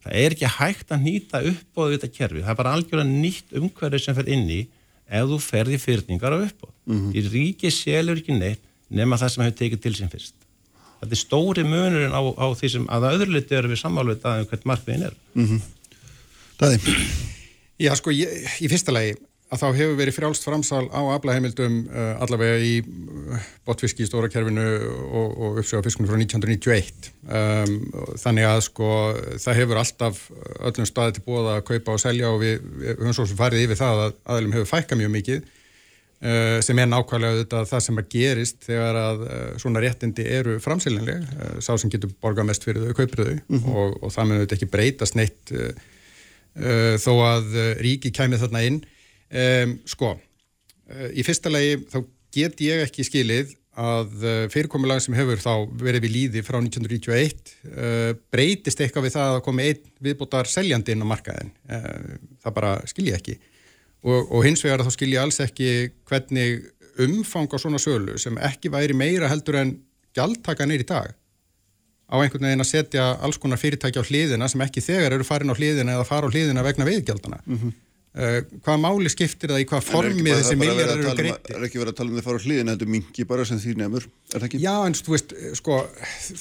G: það er ekki hægt að nýta uppbóðið þetta kjærfi, það er bara algjörlega nýtt umhverfið sem fer inn í ef þú ferði fyrningar á uppbóð mm -hmm. í ríki selur ekki neitt nema það sem hefur tekið til sem fyrst þetta er stóri munurinn á, á því sem að öðruleiti eru við sammálveit að um hvert markmiðin er mm -hmm.
B: Daði?
F: Já, sko, ég, í fyrsta lagi að þá hefur verið frjálst framsal á aflaheimildum uh, allavega í uh, botfiski í stóra kerfinu og, og uppsöga fiskunum frá 1991 um, þannig að sko það hefur alltaf öllum staði til bóða að kaupa og selja og við, við höfum svo sem farið yfir það að aðlum hefur fækka mjög mikið uh, sem er nákvæmlega þetta það sem að gerist þegar að uh, svona réttindi eru framsýlinlega, uh, sá sem getur borga mest fyrir þau, kaupir þau mm -hmm. og, og það mun þetta ekki breytast neitt uh, uh, þó að uh, ríki kæmi þarna inn. Um, sko, uh, í fyrsta lagi þá get ég ekki skilið að fyrirkomulag sem hefur þá verið við líði frá 1991 breytist eitthvað við það að komi einn viðbútar seljandi inn á markaðin það bara skilji ekki. Og, og hins vegar þá skilji alls ekki hvernig umfang á svona sölu sem ekki væri meira heldur en gjaldtaka neyri dag á einhvern veginn að setja alls konar fyrirtæki á hliðina sem ekki þegar eru farin á hliðina eða fara á hliðina vegna veiðgjaldana. Mm -hmm. uh, hvaða máli skiptir það í hvaða formi þessi miljardar eru greitti?
B: Er ekki verið að tala um það fara á hliðina, þetta er mingi bara sem því nefnur, er það ekki?
F: Já, en þú veist, sko,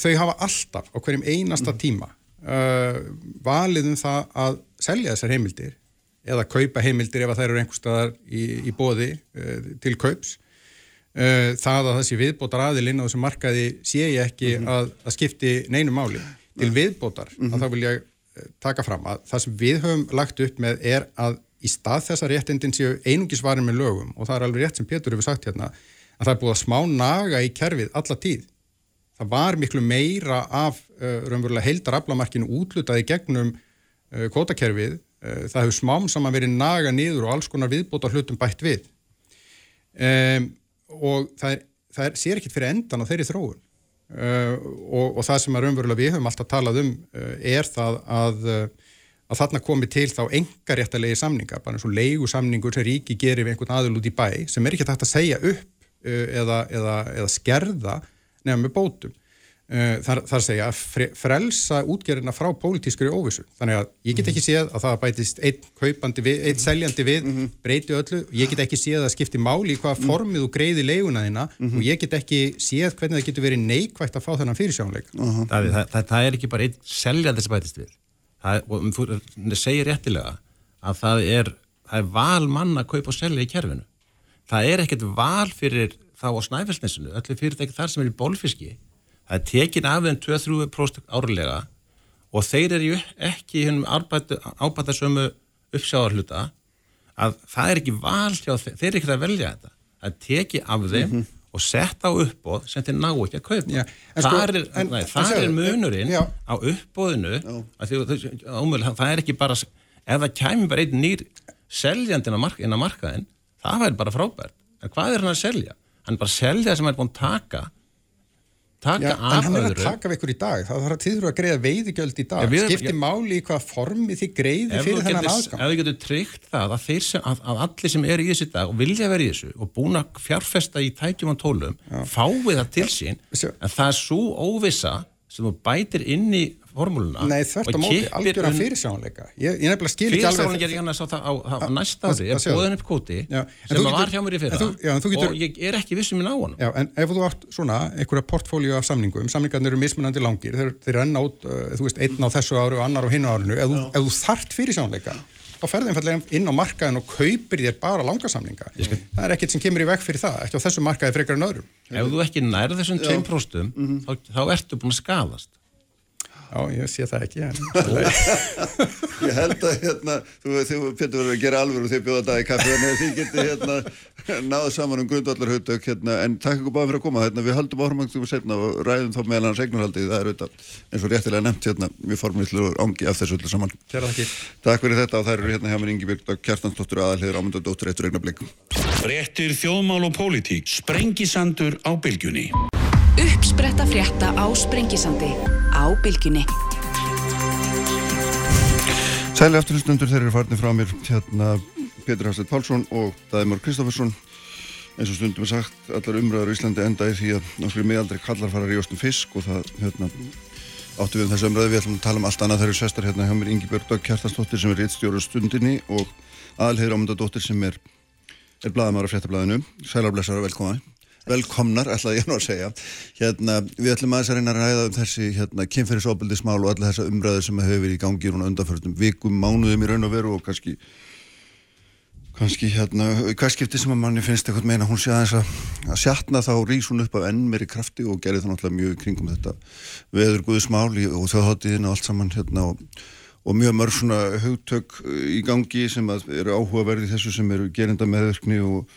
F: þau hafa alltaf á hverjum einasta mm -hmm. tíma uh, valið um það að selja þessar heimildir eða kaupa heimildir ef það eru einhver staðar í, í bóði uh, til kaups uh, það að þessi viðbótar aðilinn á þessum markaði sé ég ekki mm -hmm. að, að skipti neinu máli til viðbótar mm -hmm. að mhm. þá vil ég eh, taka fram að það sem við höfum lagt upp með er að í stað þessa réttindin séu einungisvarin með lögum og það er alveg rétt sem Pétur hefur sagt hérna að það er búið að smá naga í kerfið alla tíð. Það var miklu meira af uh, raunverulega heildar aflamarkinu útlutaði gegnum uh, kvotakerfið. Uh, það hefur smám saman verið naga niður og alls konar viðbóta hlutum bætt við. Um, og það er, það er sér ekkit fyrir endan á þeirri þróun uh, og, og það sem er umverulega við höfum alltaf talað um uh, er það að, uh, að þarna komi til þá engaréttalegi samninga, bara eins og leigu samningur sem ríki gerir við einhvern aðil út í bæ sem er ekki hægt að segja upp uh, eða, eða, eða skerða nefnum með bótum. Uh, þar, þar segja að fre, frelsa útgerðina frá pólitískri óvissu. Þannig að ég get ekki séð að það bætist einn kaupandi við, einn seljandi við, breyti öllu. Ég get ekki séð að skipti máli í hvaða formið þú greiði leiguna þína og ég get ekki séð hvernig það getur verið neikvægt að fá þennan fyrirsjónleik.
G: Davíð, það, það, það er ekki bara einn seljandi sem bætist við það, og þú segir réttilega að það er, það er val manna að kaupa og selja í kerfinu það er ekkert val fyrir þá á snæfellsnesinu, öllu fyrirtæki þar sem er í bólfiski það er tekin af þeim 2-3% árlega og þeir eru ekki hennum ábætasömu uppsjáðarhluta að það er ekki val hjá þeir, þeir eru ekki að velja þetta. Það er tekið af þeim og sett á uppbóð sem þeir ná ekki að kaupa.
F: Já, en sko-
G: þar er,
F: en-
G: nei,
F: en
G: þar
F: sjáðu,
G: er munurinn
F: já.
G: á uppbóðinu að því, að það er ekki bara ef það kæmi bara einn nýr seljandi inn á markaðin það væri bara frábært, en hvað er hann að selja? Hann er bara að selja sem hann er búin að taka taka
F: Já, en
G: af
F: hann er að
G: öðru
F: taka við ykkur í dag, það þarf að tíður að greiða veiðigjöld í dag,
G: við erum-
F: skipti
G: já.
F: máli í hvað formi þið greiði fyrir þennan aðgang.
G: ef þú getur tryggt það að, sem, að, að allir sem eru í þessu dag og vilja vera í þessu og búin að fjárfesta í tækjum og tólum fái það til sín en það er svo óvissa sem þú bætir inn í formúluna
F: Nei, þvert á móti,
G: un-
F: fyrirsjónleika. Ég, ég nefnilega skil ekki alveg...
G: er ég annars á, það, á, á, á næsta ári, er bóðin upp kóti
F: Já,
G: sem var
F: getur-
G: hjá mér í fyrra
F: þú- já, getur-
G: og ég er ekki vissum minn á honum
F: Já, en ef þú átt svona einhverja portfóliu af samningum, samningarnir eru mismunandi langir, þeir, þeir renna út, uh, þú veist, einn á þessu ári og annar á hinu árinu, ef þú, ef þú þart fyrirsjónleika, þá ferði einfallega inn á markaðin og kaupir þér bara langasamninga. Það er ekkert sem kemur í veg fyrir það, ekki á þessu markaði frekar en öðrum.
G: Ef þú ekki nærð þessum 2%
F: Mhm.
G: þá, þá ertu búin að skadast
F: Já, ég sé það ekki, en
B: Ég held að hérna, þú, þú Pétur verður að gera alveg og þið bjóða það í kaffi að þið geti hérna náðu saman um grundvallar hautök hérna, en takk ykkur báðum fyrir að koma. Hérna, við höldum áhrumangtum setna og ræðum þá meðal hans eignarhaldið, það er auðvitað eins og réttilega nefnt hérna, við formið og ángi af þessu öllu saman.
F: Kæra þakkir.
B: Takk fyrir þetta og þær eru hérna hjá mér Ingi Björg Kjartansdóttur aðalhiður ámyndadóttur eittur
A: Uppspretta frétta á Sprengisandi á Bilginni.
B: Sæli afturlustundur þeir eru farnir frá mér hérna Pétur Hafstætt Pálsson og Dæmur Kristoffersson. Eins og stundum er sagt allar umræður í Íslandi enda í því að nokkru miðaldri kallar fara að ríðast um fisk og það hérna áttu við um þessu umræðu. Við ætlum að tala um allt annað. Þeir eru sestar hérna hjá mér Ingi Björg Dag Kjartansdóttir sem er réttstjóru stundinni og aðalheiður ámyndadóttir sem er, er blaðamæra fréttablaðinu. Sælarblessar og velkoma velkomnar, ætlaði ég nú að segja. Hérna, við ætlum aðeins að reyna að ræða um þessi hérna, kynferðisofbildismál og alla þessa umræðu sem hefur verið í gangi núna undanförnum vikum, mánuðum í raun og veru og kannski kannski hérna, hvað skipti sem að manni finnst eitthvað meina, hún sé aðeins að, að sjatna þá rís hún upp af enn meiri krafti og gerir það náttúrulega mjög kringum þetta veður guðismál og þjóðháttiðin og allt saman hérna og, og mjög mörg svona hugtök í gangi sem eru áhugaverði þessu sem eru gerinda meðverkni og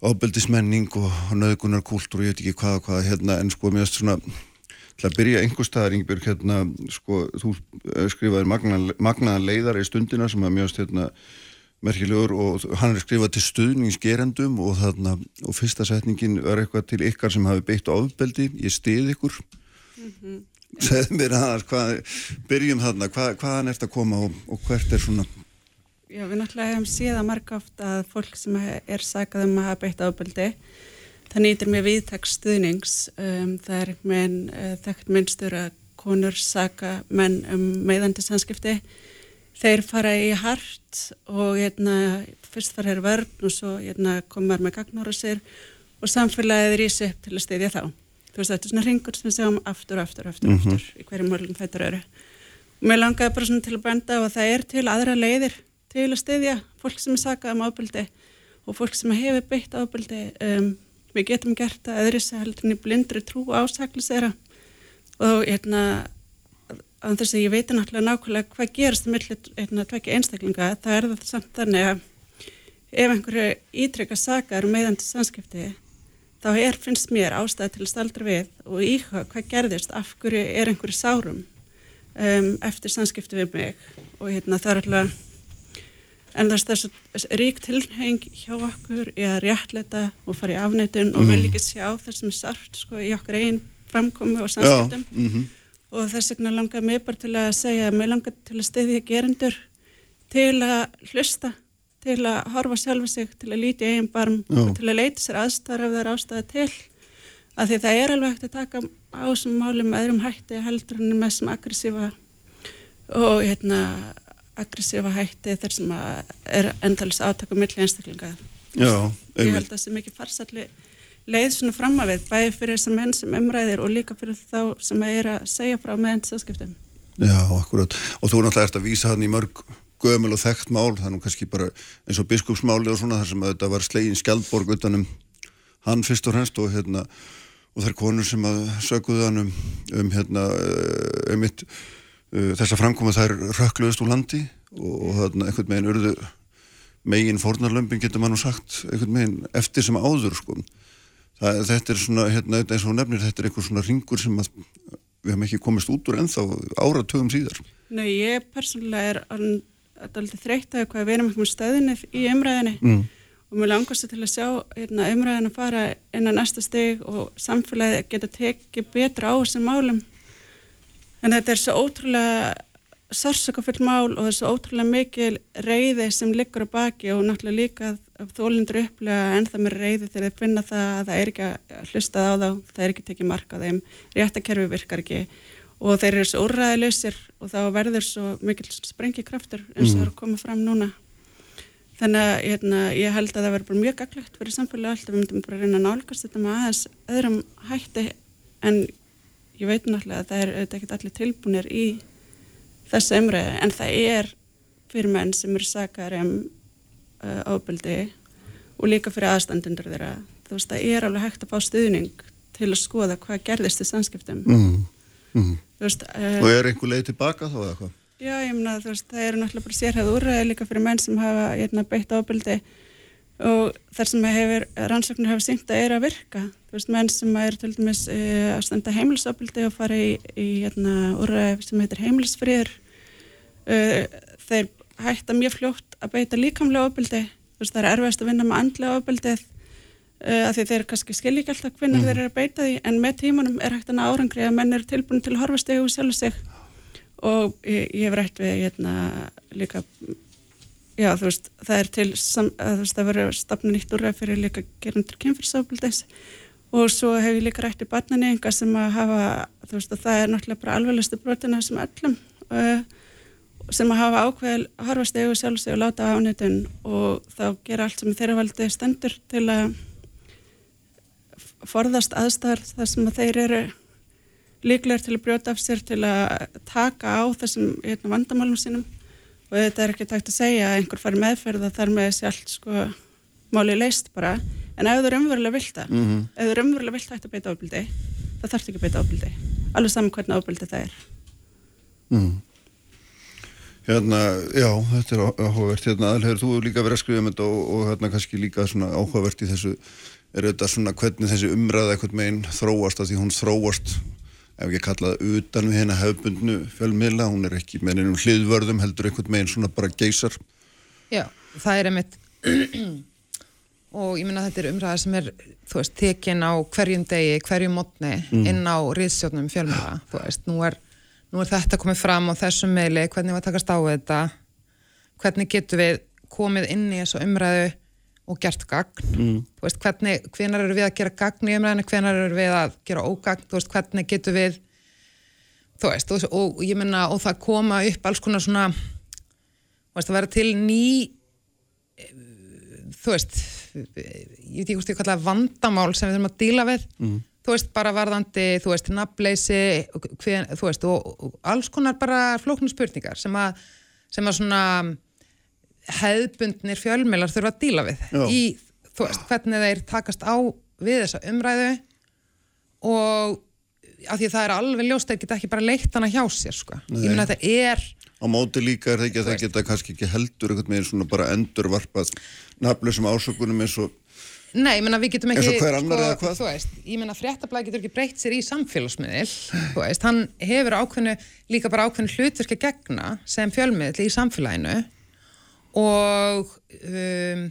B: ábeldismenning og nöðgunarkúltúr og ég veit ekki hvað og hvað hérna en sko mér finnst svona til að byrja einhver staðar Ingebjörg hérna sko þú eh, skrifaðir magnaðan magnaðan leiðar í stundina sem að finnst hérna merkilegur og hann er skrifað til stuðningsgerendum og þarna og fyrsta setningin er eitthvað til ykkar sem hafi beitt á ofbeldi, ég stið ykkur. Segð mér hvað, byrjum þarna, hvað, hvaðan ert að koma og, og hvert er svona
H: Já, við náttúrulega hefum síðan marga oft að fólk sem er sakað um að hafa beitt ábyldi, það nýtir mjög viðtaks stuðnings. Um, það er með uh, þekkt minnstur að konur saka menn um meðandi samskipti. Þeir fara í hart og hérna, fyrst fara hér vörn og svo hérna, komar með gagnóra sér og samfélagið er í sig til að stiðja þá. Þú veist, þetta er svona ringur sem við segjum aftur, aftur, aftur, aftur í hverju mörgum fættur öru. Og mér langaði bara svona til að benda á að það er til aðra leiðir til að styðja fólk sem er sakað um ábyldi og fólk sem hefur beitt ábyldi um, við getum gert það öðru sem heldur í blindri trú ásaklis þeirra. Og hérna að þess að ég veit náttúrulega nákvæmlega hvað gerast með hérna tvekja einstaklinga það er það samt þannig að ef einhverju ítrekka sakar um meðandi samskipti þá er finnst mér ástæði til að staldra við og íhuga hvað gerðist af hverju er einhverju sárum um, eftir samskipti við mig. Og hérna það er alltaf en þess að rík tilheng hjá okkur er að réttleita og fara í afnættun og vil ekki sjá það sem er sárt sko, í okkur einn framkomi og samskiptum.
B: mhm.
H: og þess vegna langar mér bara til að segja að mér langar til að styðja gerendur til að hlusta til að horfa sjálfa sig, til að líti eigin barm og til að leita sér aðstæðar ef það er ástæða til. Af því það er alveg hægt að taka á þessum málum með öðrum hætti heldur en með sem aggressífa og hérna aggressífa hætti þar sem er endalist átaka milli einstaklinga
B: Já,
H: ég
B: einmitt.
H: held að það sé mikið farsalli leið svona fram að við, bæði fyrir þessar menn sem umræðir og líka fyrir þá sem að er að segja frá meðan sáskiptum.
B: Já, akkurat. Og þú náttúrulega ert að vísa hann í mörg gömul og þekkt mál, nú kannski bara eins og biskupsmáli og svona þar sem þetta var slegin skjaldborg utanum hann fyrst og fremst og hérna og þær konur sem að sökuðu hann um, um hérna um mitt uh, þess að framkoma þær rökkluðust úr landi og, og þarna einhvern meginn urðu megin fórnarlömpin getur maður sagt einhvern meginn eftir sem áður sko. það, þetta er svona hérna, eins og nefnir þetta er einhver svona ringur sem að við hefum ekki komist út úr ennþá áratögum síðar
H: Nú, ég persónulega er alltaf þreytt að við erum ekki með stöðinni í umræðinni
B: mm.
H: og mér langast til að sjá hérna, umræðin að fara inn á næsta stig og samfélagi geta tekið betra á þessum málum. En þetta er svo ótrúlega sársökafull mál og það er svo ótrúlega mikil reyði sem liggur á baki og náttúrulega líka þólindur upplega ennþá með reyði þegar þeir finna það að það er ekki að hlustað á þá, það er ekki tekið mark á þeim, réttakerfi virkar ekki og þeir eru svo úrræðileysir og þá verður svo mikil sprengikraftur eins og það er að koma fram núna. Þannig að hérna, ég held að það verður mjög gaglegt fyrir samfélagi alltaf, við myndum bara reyna að nálgast þetta með aðeins öðrum hætti en ég veit náttúrulega að það er auðvitað ekkert allir tilbúinir í þessu umræðu en það er fyrir menn sem eru sakar um uh, ábyldi og líka fyrir aðstandundur þeirra þú veist það er alveg hægt að fá stuðning til að skoða hvað gerðist í samskiptum
B: Mm. Mm.
H: þú veist uh,
B: og er einhver leið tilbaka þá eða hvað?
H: Já, ég meina þú veist, það eru náttúrulega bara sérhæð úrræði líka fyrir menn sem hafa hérna, beitt ábyldi og þar sem hefur, rannsóknir hafa sínt að er að virka. Þú veist, menn sem er til dæmis e, að standa heimilisábyldi og fara í, í hérna, úrræði sem heitir heimilisfriður. E, þeir hætta mjög fljótt að beita líkamlega ábyldi. Þú veist, það er erfiðast að vinna með andlega ábyldið e, af því þeir kannski skilja ekki alltaf hvernig þeir eru að beita því en með tímanum er hægt að ná árangri að menn eru tilbúin til að horfa stegu og sjálf sig og ég, ég hef rætt við hérna líka já þú veist það er til sam, að, þú veist það verður stafna nýtt úrræð fyrir líka gerandur kynfyrsafbildis og svo hef ég líka rætt í barnaneginga sem að hafa þú veist að það er náttúrulega bara alveglustu brotina sem öllum uh, sem að hafa ákveð að horfa stegu sjálf sig og láta á ánættun og þá gera allt sem þeirra valdi stendur til að forðast aðstæðar þar sem að þeir eru líklegur til að brjóta af sér til að taka á þessum hérna, vandamálum sínum. Og þetta er ekki takt að segja að einhver fari meðferð og þar með þessi allt sko máli leist bara en ef þú raunverulega vilt það
B: Mm -hmm.
H: ef þú raunverulega vilt hægt að beita ábyldi það þarf ekki að beita ábyldi alveg saman hvernig ábyldi það er.
B: Mm. Hérna, já, þetta er áhugavert. Hérna, aðalhegur, þú hefur líka verið að skrifa um þetta og, og hérna kannski líka svona áhugavert í þessu er þetta svona hvernig þessi umræða eitthvað meginn þróast að því hún þróast ef ekki að kalla það utan við hérna hefbundnu fjölmiðla, hún er ekki með einum hliðvörðum heldur einhvern meginn svona bara geysar.
I: Já, það er einmitt og ég minna þetta er umræða sem er þú veist, tekin á hverjum degi, hverjum mótni inn á riðsjónum fjölmjöla þú veist, nú er, nú er þetta komið fram á þessum meili, hvernig var að takast á þetta? Hvernig getum við komið inn í þessu umræðu og gert gagn?
B: Mm.
I: þú veist, hvernig, hvenar eru við að gera gagn í umræðinu, hvenar eru við að gera ógagn? Þú veist, hvernig getum við þú veist, og, og ég menna og það koma upp alls konar svona þú veist, að vera til ný eh, þú veist ég veit ekki hvort ég kalla vandamál sem við þurfum að díla við
B: Mm.
I: þú veist, bara varðandi, þú veist, nafnleysi þú veist, og, og alls konar bara flóknum spurningar sem að sem að svona hefðbundnir fjölmilar þurfa að díla við
B: Já.
I: í, þú veist, hvernig þeir takast á við þessa umræðu og af því að það er alveg ljóst þeir geta ekki bara leitt hana hjá sér, sko
B: Nei.
I: ég meina þetta er
B: á móti líka er það ekki að það geta kannski ekki heldur einhvern meginn svona bara endurvarpað nafnlausum ásökunum eins og
I: Nei, ég meina við getum
B: Eins
I: ekki
B: og hver annar eða hvað?
I: Veist, ég meina fréttablaði getur ekki breytt sér í samfélagsmiðil hann hefur ákveðnu líka bara ákveðnu hlutverk að gegna sem fjölmiðil í samfélaginu og um,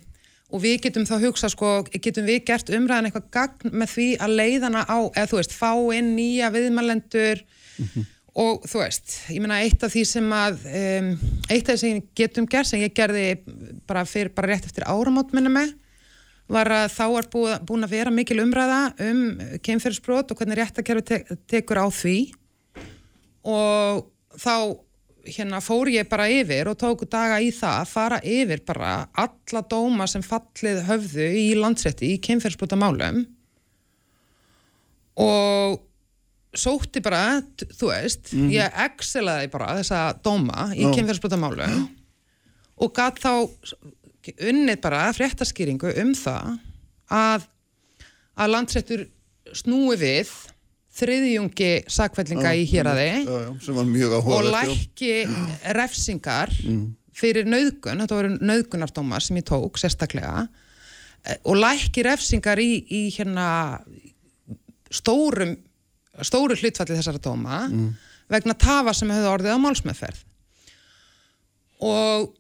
I: og við getum þá hugsa sko, getum við gert umræðan eitthvað gagn með því að leiðana á, eða þú veist, fá inn nýja viðmælendur og þú veist, ég meina eitt af því sem að um, eitt af því sem getum gert sem ég gerði bara fyrir bara rétt eftir áramót minna með var að þá er búið, búin að vera mikil umræða um kemferðsbrot og hvernig réttakerfi te tekur á því. Og þá hérna fór ég bara yfir og tóku daga í það að fara yfir bara alla dóma sem fallið höfðu í landsrétti í kemferðsbrota málum og sótti bara, þú veist ég excelaði bara þessa dóma í
B: Já.
I: kemferðsbrotamálu og gat þá unnið bara fréttaskýringu um það að, að landsréttur snúi við þriðjungi sakvellinga í
B: mjög
I: og lækki refsingar fyrir nauðgun, þetta voru nauðgunardómar sem ég tók sérstaklega eh, og lækki refsingar í, í hérna stórum stóru hlutfalli þessara dóma vegna tafa sem hefur orðið á málsmeðferð. Og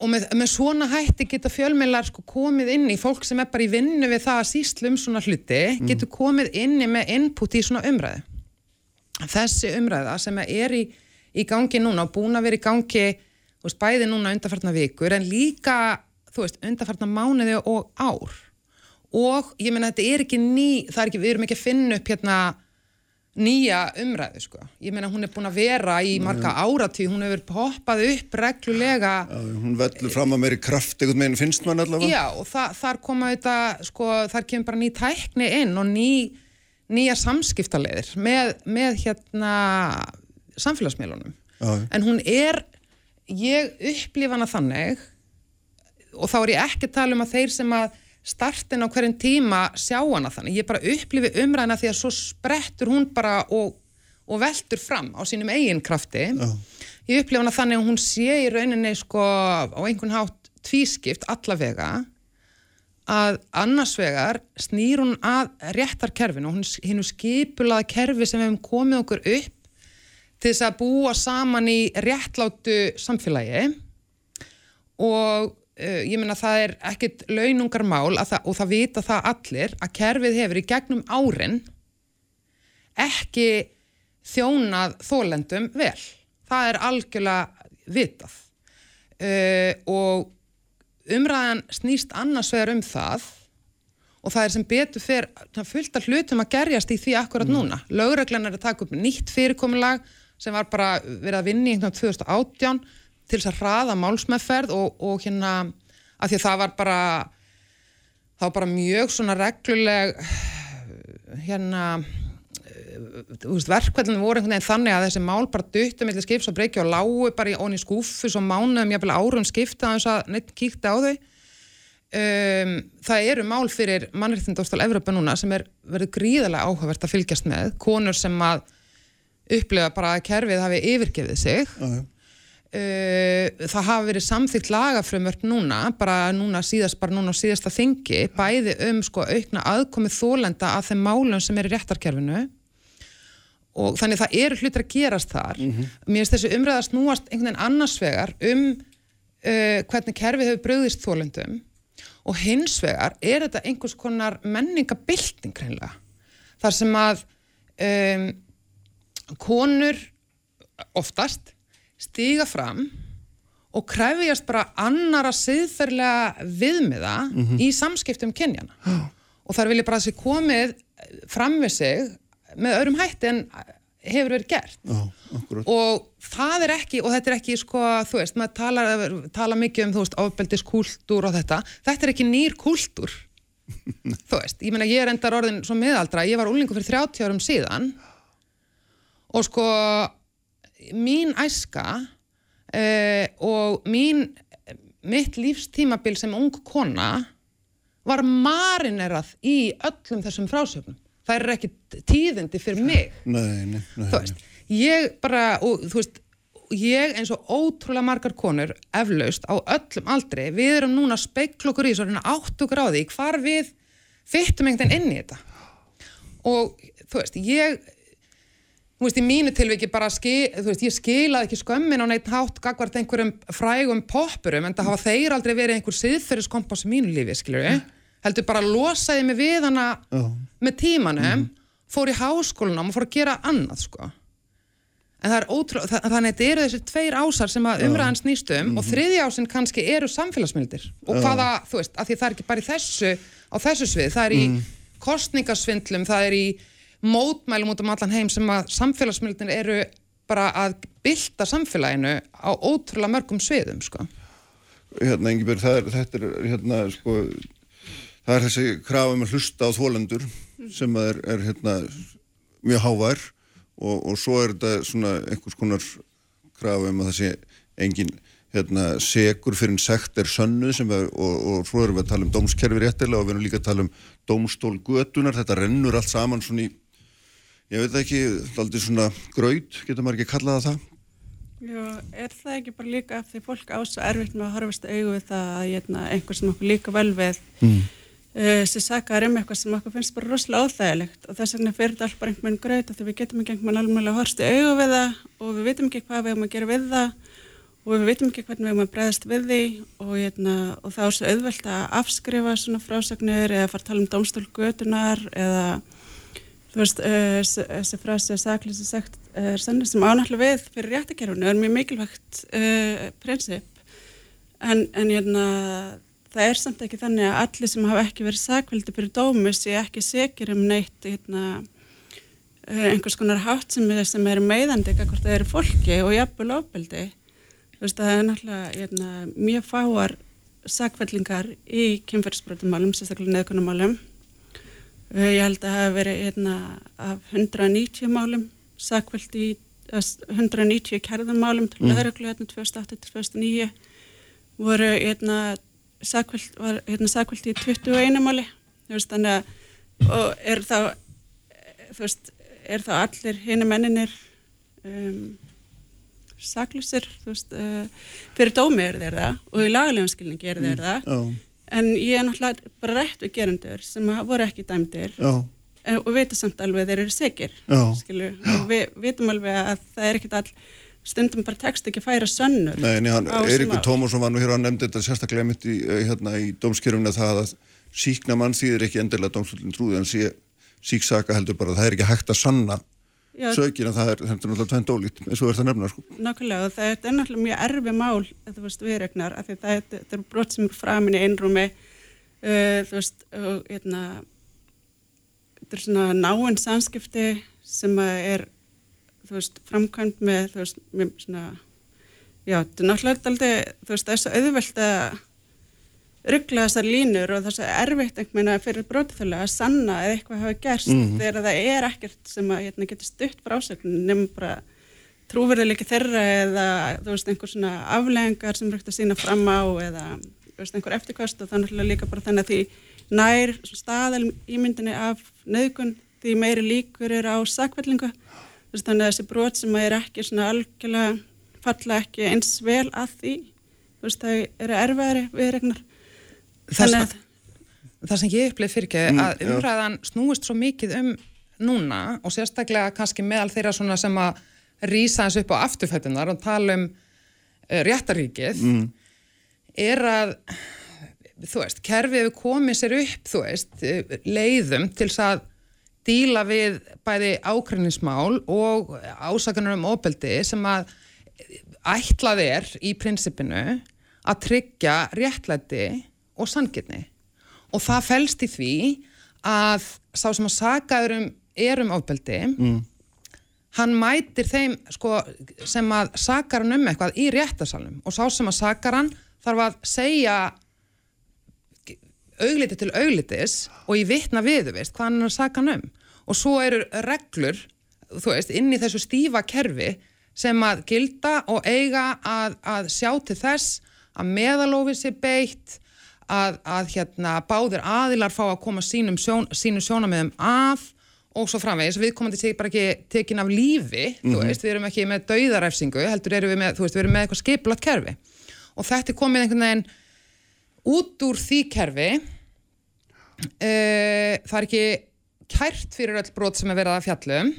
I: og með, með svona hætti geta fjölmiðlar sko komið inn í fólk sem er bara í vinnu við það að síslu um svona hluti getur komið inni með input í svona umræðu. Þessi umræða sem er í, í gangi núna og búin að vera í gangi veist, bæði núna undarfartna vikur en líka, veist, undarfartna mánuði og ár. Og ég meina þetta er ekki ný er ekki, við erum ekki að finna upp hérna nýja umræðu sko. Ég meina hún er búin að vera í marga áratí hún hefur hoppað upp reglulega.
B: Já, hún vellur fram að meiri kraft einhvern veginn finnst mann allavega.
I: Já, og þa þar koma þetta, sko, þar kemur bara ný tækni inn og ný, nýja samskiptaleðir með, með hérna samfélagsmiðlunum. En hún er, ég upplifa hana þannig og þá er ég ekki að tala um að þeir sem að startin á hverjum tíma sjá hana þannig. Ég bara upplifi umræðina því að svo sprettur hún bara og, og veltur fram á sínum eigin krafti.
B: Já.
I: Ég upplifa hana þannig að hún sé í rauninni sko á einhvern hátt tvískipt allavega að annars vegar snýr hún að réttarkerfinu og hún hinnu skipulaða kerfi sem hefum komið okkur upp til þess að búa saman í réttlátu samfélagi og uh, ég meina það er ekkit launungar mál að það, og það vita það allir að kerfið hefur í gegnum árin ekki þjónað þólendum vel. Það er algjörlega vitað uh, og umræðan snýst annars vegar um það og það er sem betur fyrir fullt af hlutum að gerjast í því akkurat núna. Lögreglan er að taka upp nýtt fyrirkomulag sem var bara verið að vinna í einhvern 2018 til þess að hraða málsmeðferð og, og hérna að því að það var bara var bara mjög svona regluleg hérna veist, verkvællinu voru einhvern veginn þannig að þessi mál bara duttu millir skips og breykja og lágu bara í onni skúfu svo mánuðum, jafnvel árum skipta þess að neitt kíkti á þau um, það eru mál fyrir mannréttindóstal Evropa núna sem er verið gríðarlega áhugavert að fylgjast með konur sem að upplifa bara að kerfið hafi yfirgefið sig. Uh, það hafa verið samþýgt lagafrumvörp núna, bara núna síðast bara núna á síðasta þingi, bæði um sko aukna aðkomið þólenda að þeim málum sem er í réttarkerfinu. Og þannig það eru hlutir að gerast þar. Mér finnst þessi umræða snúast einhvern veginn annars vegar um uh, hvernig kerfið hefur bröðist þólendum og hins vegar er þetta einhvers konar menningabilding hreinlega þar sem að um, konur oftast stíga fram og krefjast bara annara siðferðlega viðmiða í samskiptum kynjana og þar vil ég bara að sé komið fram við sig með öðrum hætti en hefur verið gert.
B: Akkurat.
I: og það er ekki, og þetta er ekki sko, þú veist, maður tala, tala mikið um, þú veist, ofbeldiskultúr og þetta. Þetta er ekki nýr kultúr. Þú veist, ég meina ég er endar orðin svo miðaldra, ég var úlingu fyrir 30 árum síðan. Og sko mín æska uh, og mín mitt lífstímabil sem ung kona var marinerað í öllum þessum frásögnum. Það er ekki tíðindi fyrir mig.
B: Nei, nei, nei.
I: þú veist, ég bara og þú veist, ég eins og ótrúlega margar konur eflaust á öllum aldri, við erum núna okkur í svo reyna átt okkur á því hvar við fyttum einhvern veginn inn í þetta. Og þú veist, ég þú veist, í mínu tilviki bara skil, þú veist, ég skilaði ekki skömmin á neitt hátt gagvart einhverjum frægum poppurum en það hafa þeir aldrei verið einhver siðferðiskompass í mínu lífi, skilur við heldur bara losaði mig við hana með tímanum, fór í háskólanum og fór að gera annað, sko. En það er ótrúlega, það, þannig að þetta eru þessi tveir ásar sem að umræðan snýst um og þriði ásinn kannski eru samfélagsmyndir. Og hvaða, þú veist, af því það er ekki bara í þessu á þessu svið, það er í kostningasvindlum, það er í mótmælum út um allan heim sem að samfélagsmyndir eru bara að bylta samfélaginu á ótrúlega mörgum sviðum, sko.
B: Hérna er, þetta er hérna sko, það er þessi krafum að hlusta á þólendur sem að er, er hérna mjög hávær og, og svo er þetta svona einhvers konar krafum að það sé engin hérna segur fyrir en sekt er sönnu sem er, og, og svo erum við að tala um dómskerfi réttilega og við erum líka að tala um dómstól götunar, þetta rennur allt saman svona í ég veit ekki, aldrei svona graut, getur maður ekki að kalla það
H: Já, er það ekki bara líka af því fólk ás og erfitt með að horfast augu við það að hérna, einhver sem okkur líka vel við mm. uh, sem sakar um eitthvað sem okkur finnst bara rosalega óþægilegt og þess vegna fyrir þetta alltaf bara einhvern gröð því við getum ekki einhvern alveg að horfast augu við það og við vitum ekki hvað við erum að gera við það og við vitum ekki hvernig við erum að bregðast við því og, hérna, og það er svo auðvelt að afskrifa svona frásagnir eða fara að tala um domstólgötunar eða þú veist, uh, þessi frasi að saklýsi sagt er sannir sem ánáttúrulega við fyrir réttakerfunu er mjög mikilvægt uh, prinsip. En, en hérna, það er samt ekki þannig að allir sem hafa ekki verið sakveldi fyrir dómi sé ekki sekir um neitt uh, einhvers konar hátt sem er, sem er meðandi hvort það eru fólki og jafnvel ofbeldi. Þú veist, það er náttúrulega hérna, mjög fáar sakveldingar í kynferðsbrotumálum, sérstaklega neðkunumálum Ég held að það hef verið hérna, af 190 málum sakveld í 190 kærðumálum til mm. lögreglu hérna 2008-2009 voru hérna sakveld, var, hérna, í 21 máli veist, að og er þá veist, er þá allir hinn menninir um, saklusir veist, uh, fyrir dómi er þeir það og í lagalegum skilningi er þeir mm. það en ég er náttúrulega bara rétt við gerendur sem voru ekki dæmdir. Já. og veitum samt alveg þeir eru segir og við veitum alveg að það er ekkit all stundum bara text ekki færa sönnur
B: Nei, en hann, Eiríkur Tómasson var nú hér að nefndi þetta sérstaklega mitt í, eh, hérna, í dómskerfuna það að síkna mann þýðir ekki endilega dómsvöldin trúði en sí, síksaka heldur bara að það er ekki hægt að sanna sökin að það er, er náttúrulega tvent ólít eins og verður það nefna sko.
H: Nákvæmlega og það er náttúrulega mjög erfi mál þú veist viðregnar af því það það er brot sem er framin í einrúmi uh, þú veist og hérna þetta er svona náinn samskipti sem er þú veist framkvæmt með þú veist með svona já þetta er náttúrulega aldrei þú veist það er svo auðvelt að ruggla þessar línur og þess að erfitt einhvern veginn fyrir brótithölu að sanna eða eitthvað hafa gerst mm. þegar það er ekkert sem að hérna, getur stutt frá ásöknum nefnum bara trúverðileiki þeirra eða þú veist einhver svona aflegengar sem rögt að sína fram á eða veist, einhver eftirkvast og þannig líka bara þannig að því nær staðal ímyndinni af nöðgun því meiri líkur er á sakvellingu þannig að þessi brót sem er ekki svona algjörlega falla ekki eins vel að því veist, það eru erfæri viðregnar
I: það, það sem ég upplif fyrir ekki mm, að umræðan snúist svo mikið um núna og sérstaklega kannski meðal þeirra svona sem að rýsa eins upp á afturfættunar og tala um uh, réttaríkið mm. er að þú veist, kerfið hefur komið sér upp þú veist, eh, leiðum til að díla við bæði ákveðnismál og ásakanur um óbeldi sem að ætlað er í prinsipinu að tryggja réttlæti og sangirni og það fælst í því að sá sem að sagaður um erum ábeldi mm. hann mætir þeim sko, sem að sagar hann um eitthvað í réttasalum og sá sem að sagar hann þarf að segja augliti til auglitis og í vittna viðu veist hvað hann er að saga hann um. Og svo eru reglur þú veist inn í þessu stífa kerfi sem að gilda og eiga að, að sjá til þess að meðalófið sé beitt að, að hérna, báðir aðilar fá að koma sínum, sjón, sínum sjónamöðum að og svo framvegis, við komum til að bara ekki tekin af lífi, mm -hmm. þú mhm. veist, við erum ekki með dauðaræfsingu, heldur erum við með, þú veist, við erum með eitthvað skiplat kerfi og þetta er komið einhvern veginn út úr því kerfi uh, það er ekki kært fyrir öll brot sem er verið að fjallum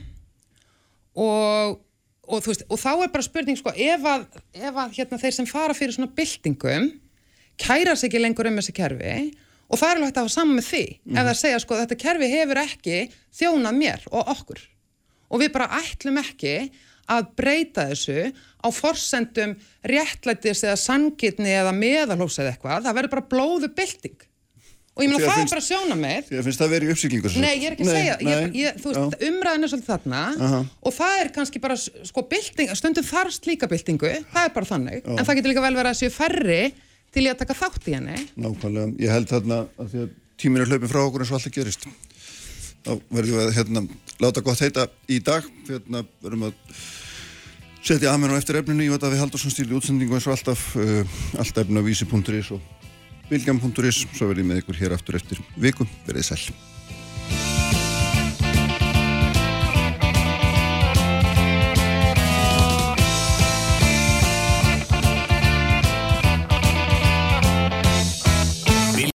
I: og, og, veist, og þá er bara spurning sko, ef að, ef að hérna, þeir sem fara fyrir svona byltingum kæra sig ekki lengur um þessi kerfi og það er alveg hægt að hafa saman með því ef það segja sko þetta kerfi hefur ekki þjónað mér og okkur. Og við bara ætlum ekki að breyta þessu á forsendum réttlætis eða sangitni eða meðalhófs eða eitthvað, það verður bara blóðu bylting. Og ég meina það
B: finnst-
I: er bara sjóna með.
B: Því að finnst það verið uppsýklingu
I: Nei, ég er ekki að segja, ég, ég, þú veist,
B: já.
I: umræðin er svolítið þarna
B: Aha.
I: og það er kannski bara, sko, bylting, stundum þarf slíka byltingu, það er bara þannig, en það getur líka vel verið að séu færri til ég að taka þátt í henni.
B: Nákvæmlega, ég held þarna að því að tíminn er hlaupin frá okkur eins og alltaf gerist. Þá verðum við að hérna, láta gott heita í dag. Hérna verðum að setja aðmenn á eftir efninu. Ég veit að við Haldursson stíli útsendingu eins og alltaf uh, allt efna á vísi.is og bilgjam.is svo verðum við með ykkur hér aftur eftir viku, verið sæl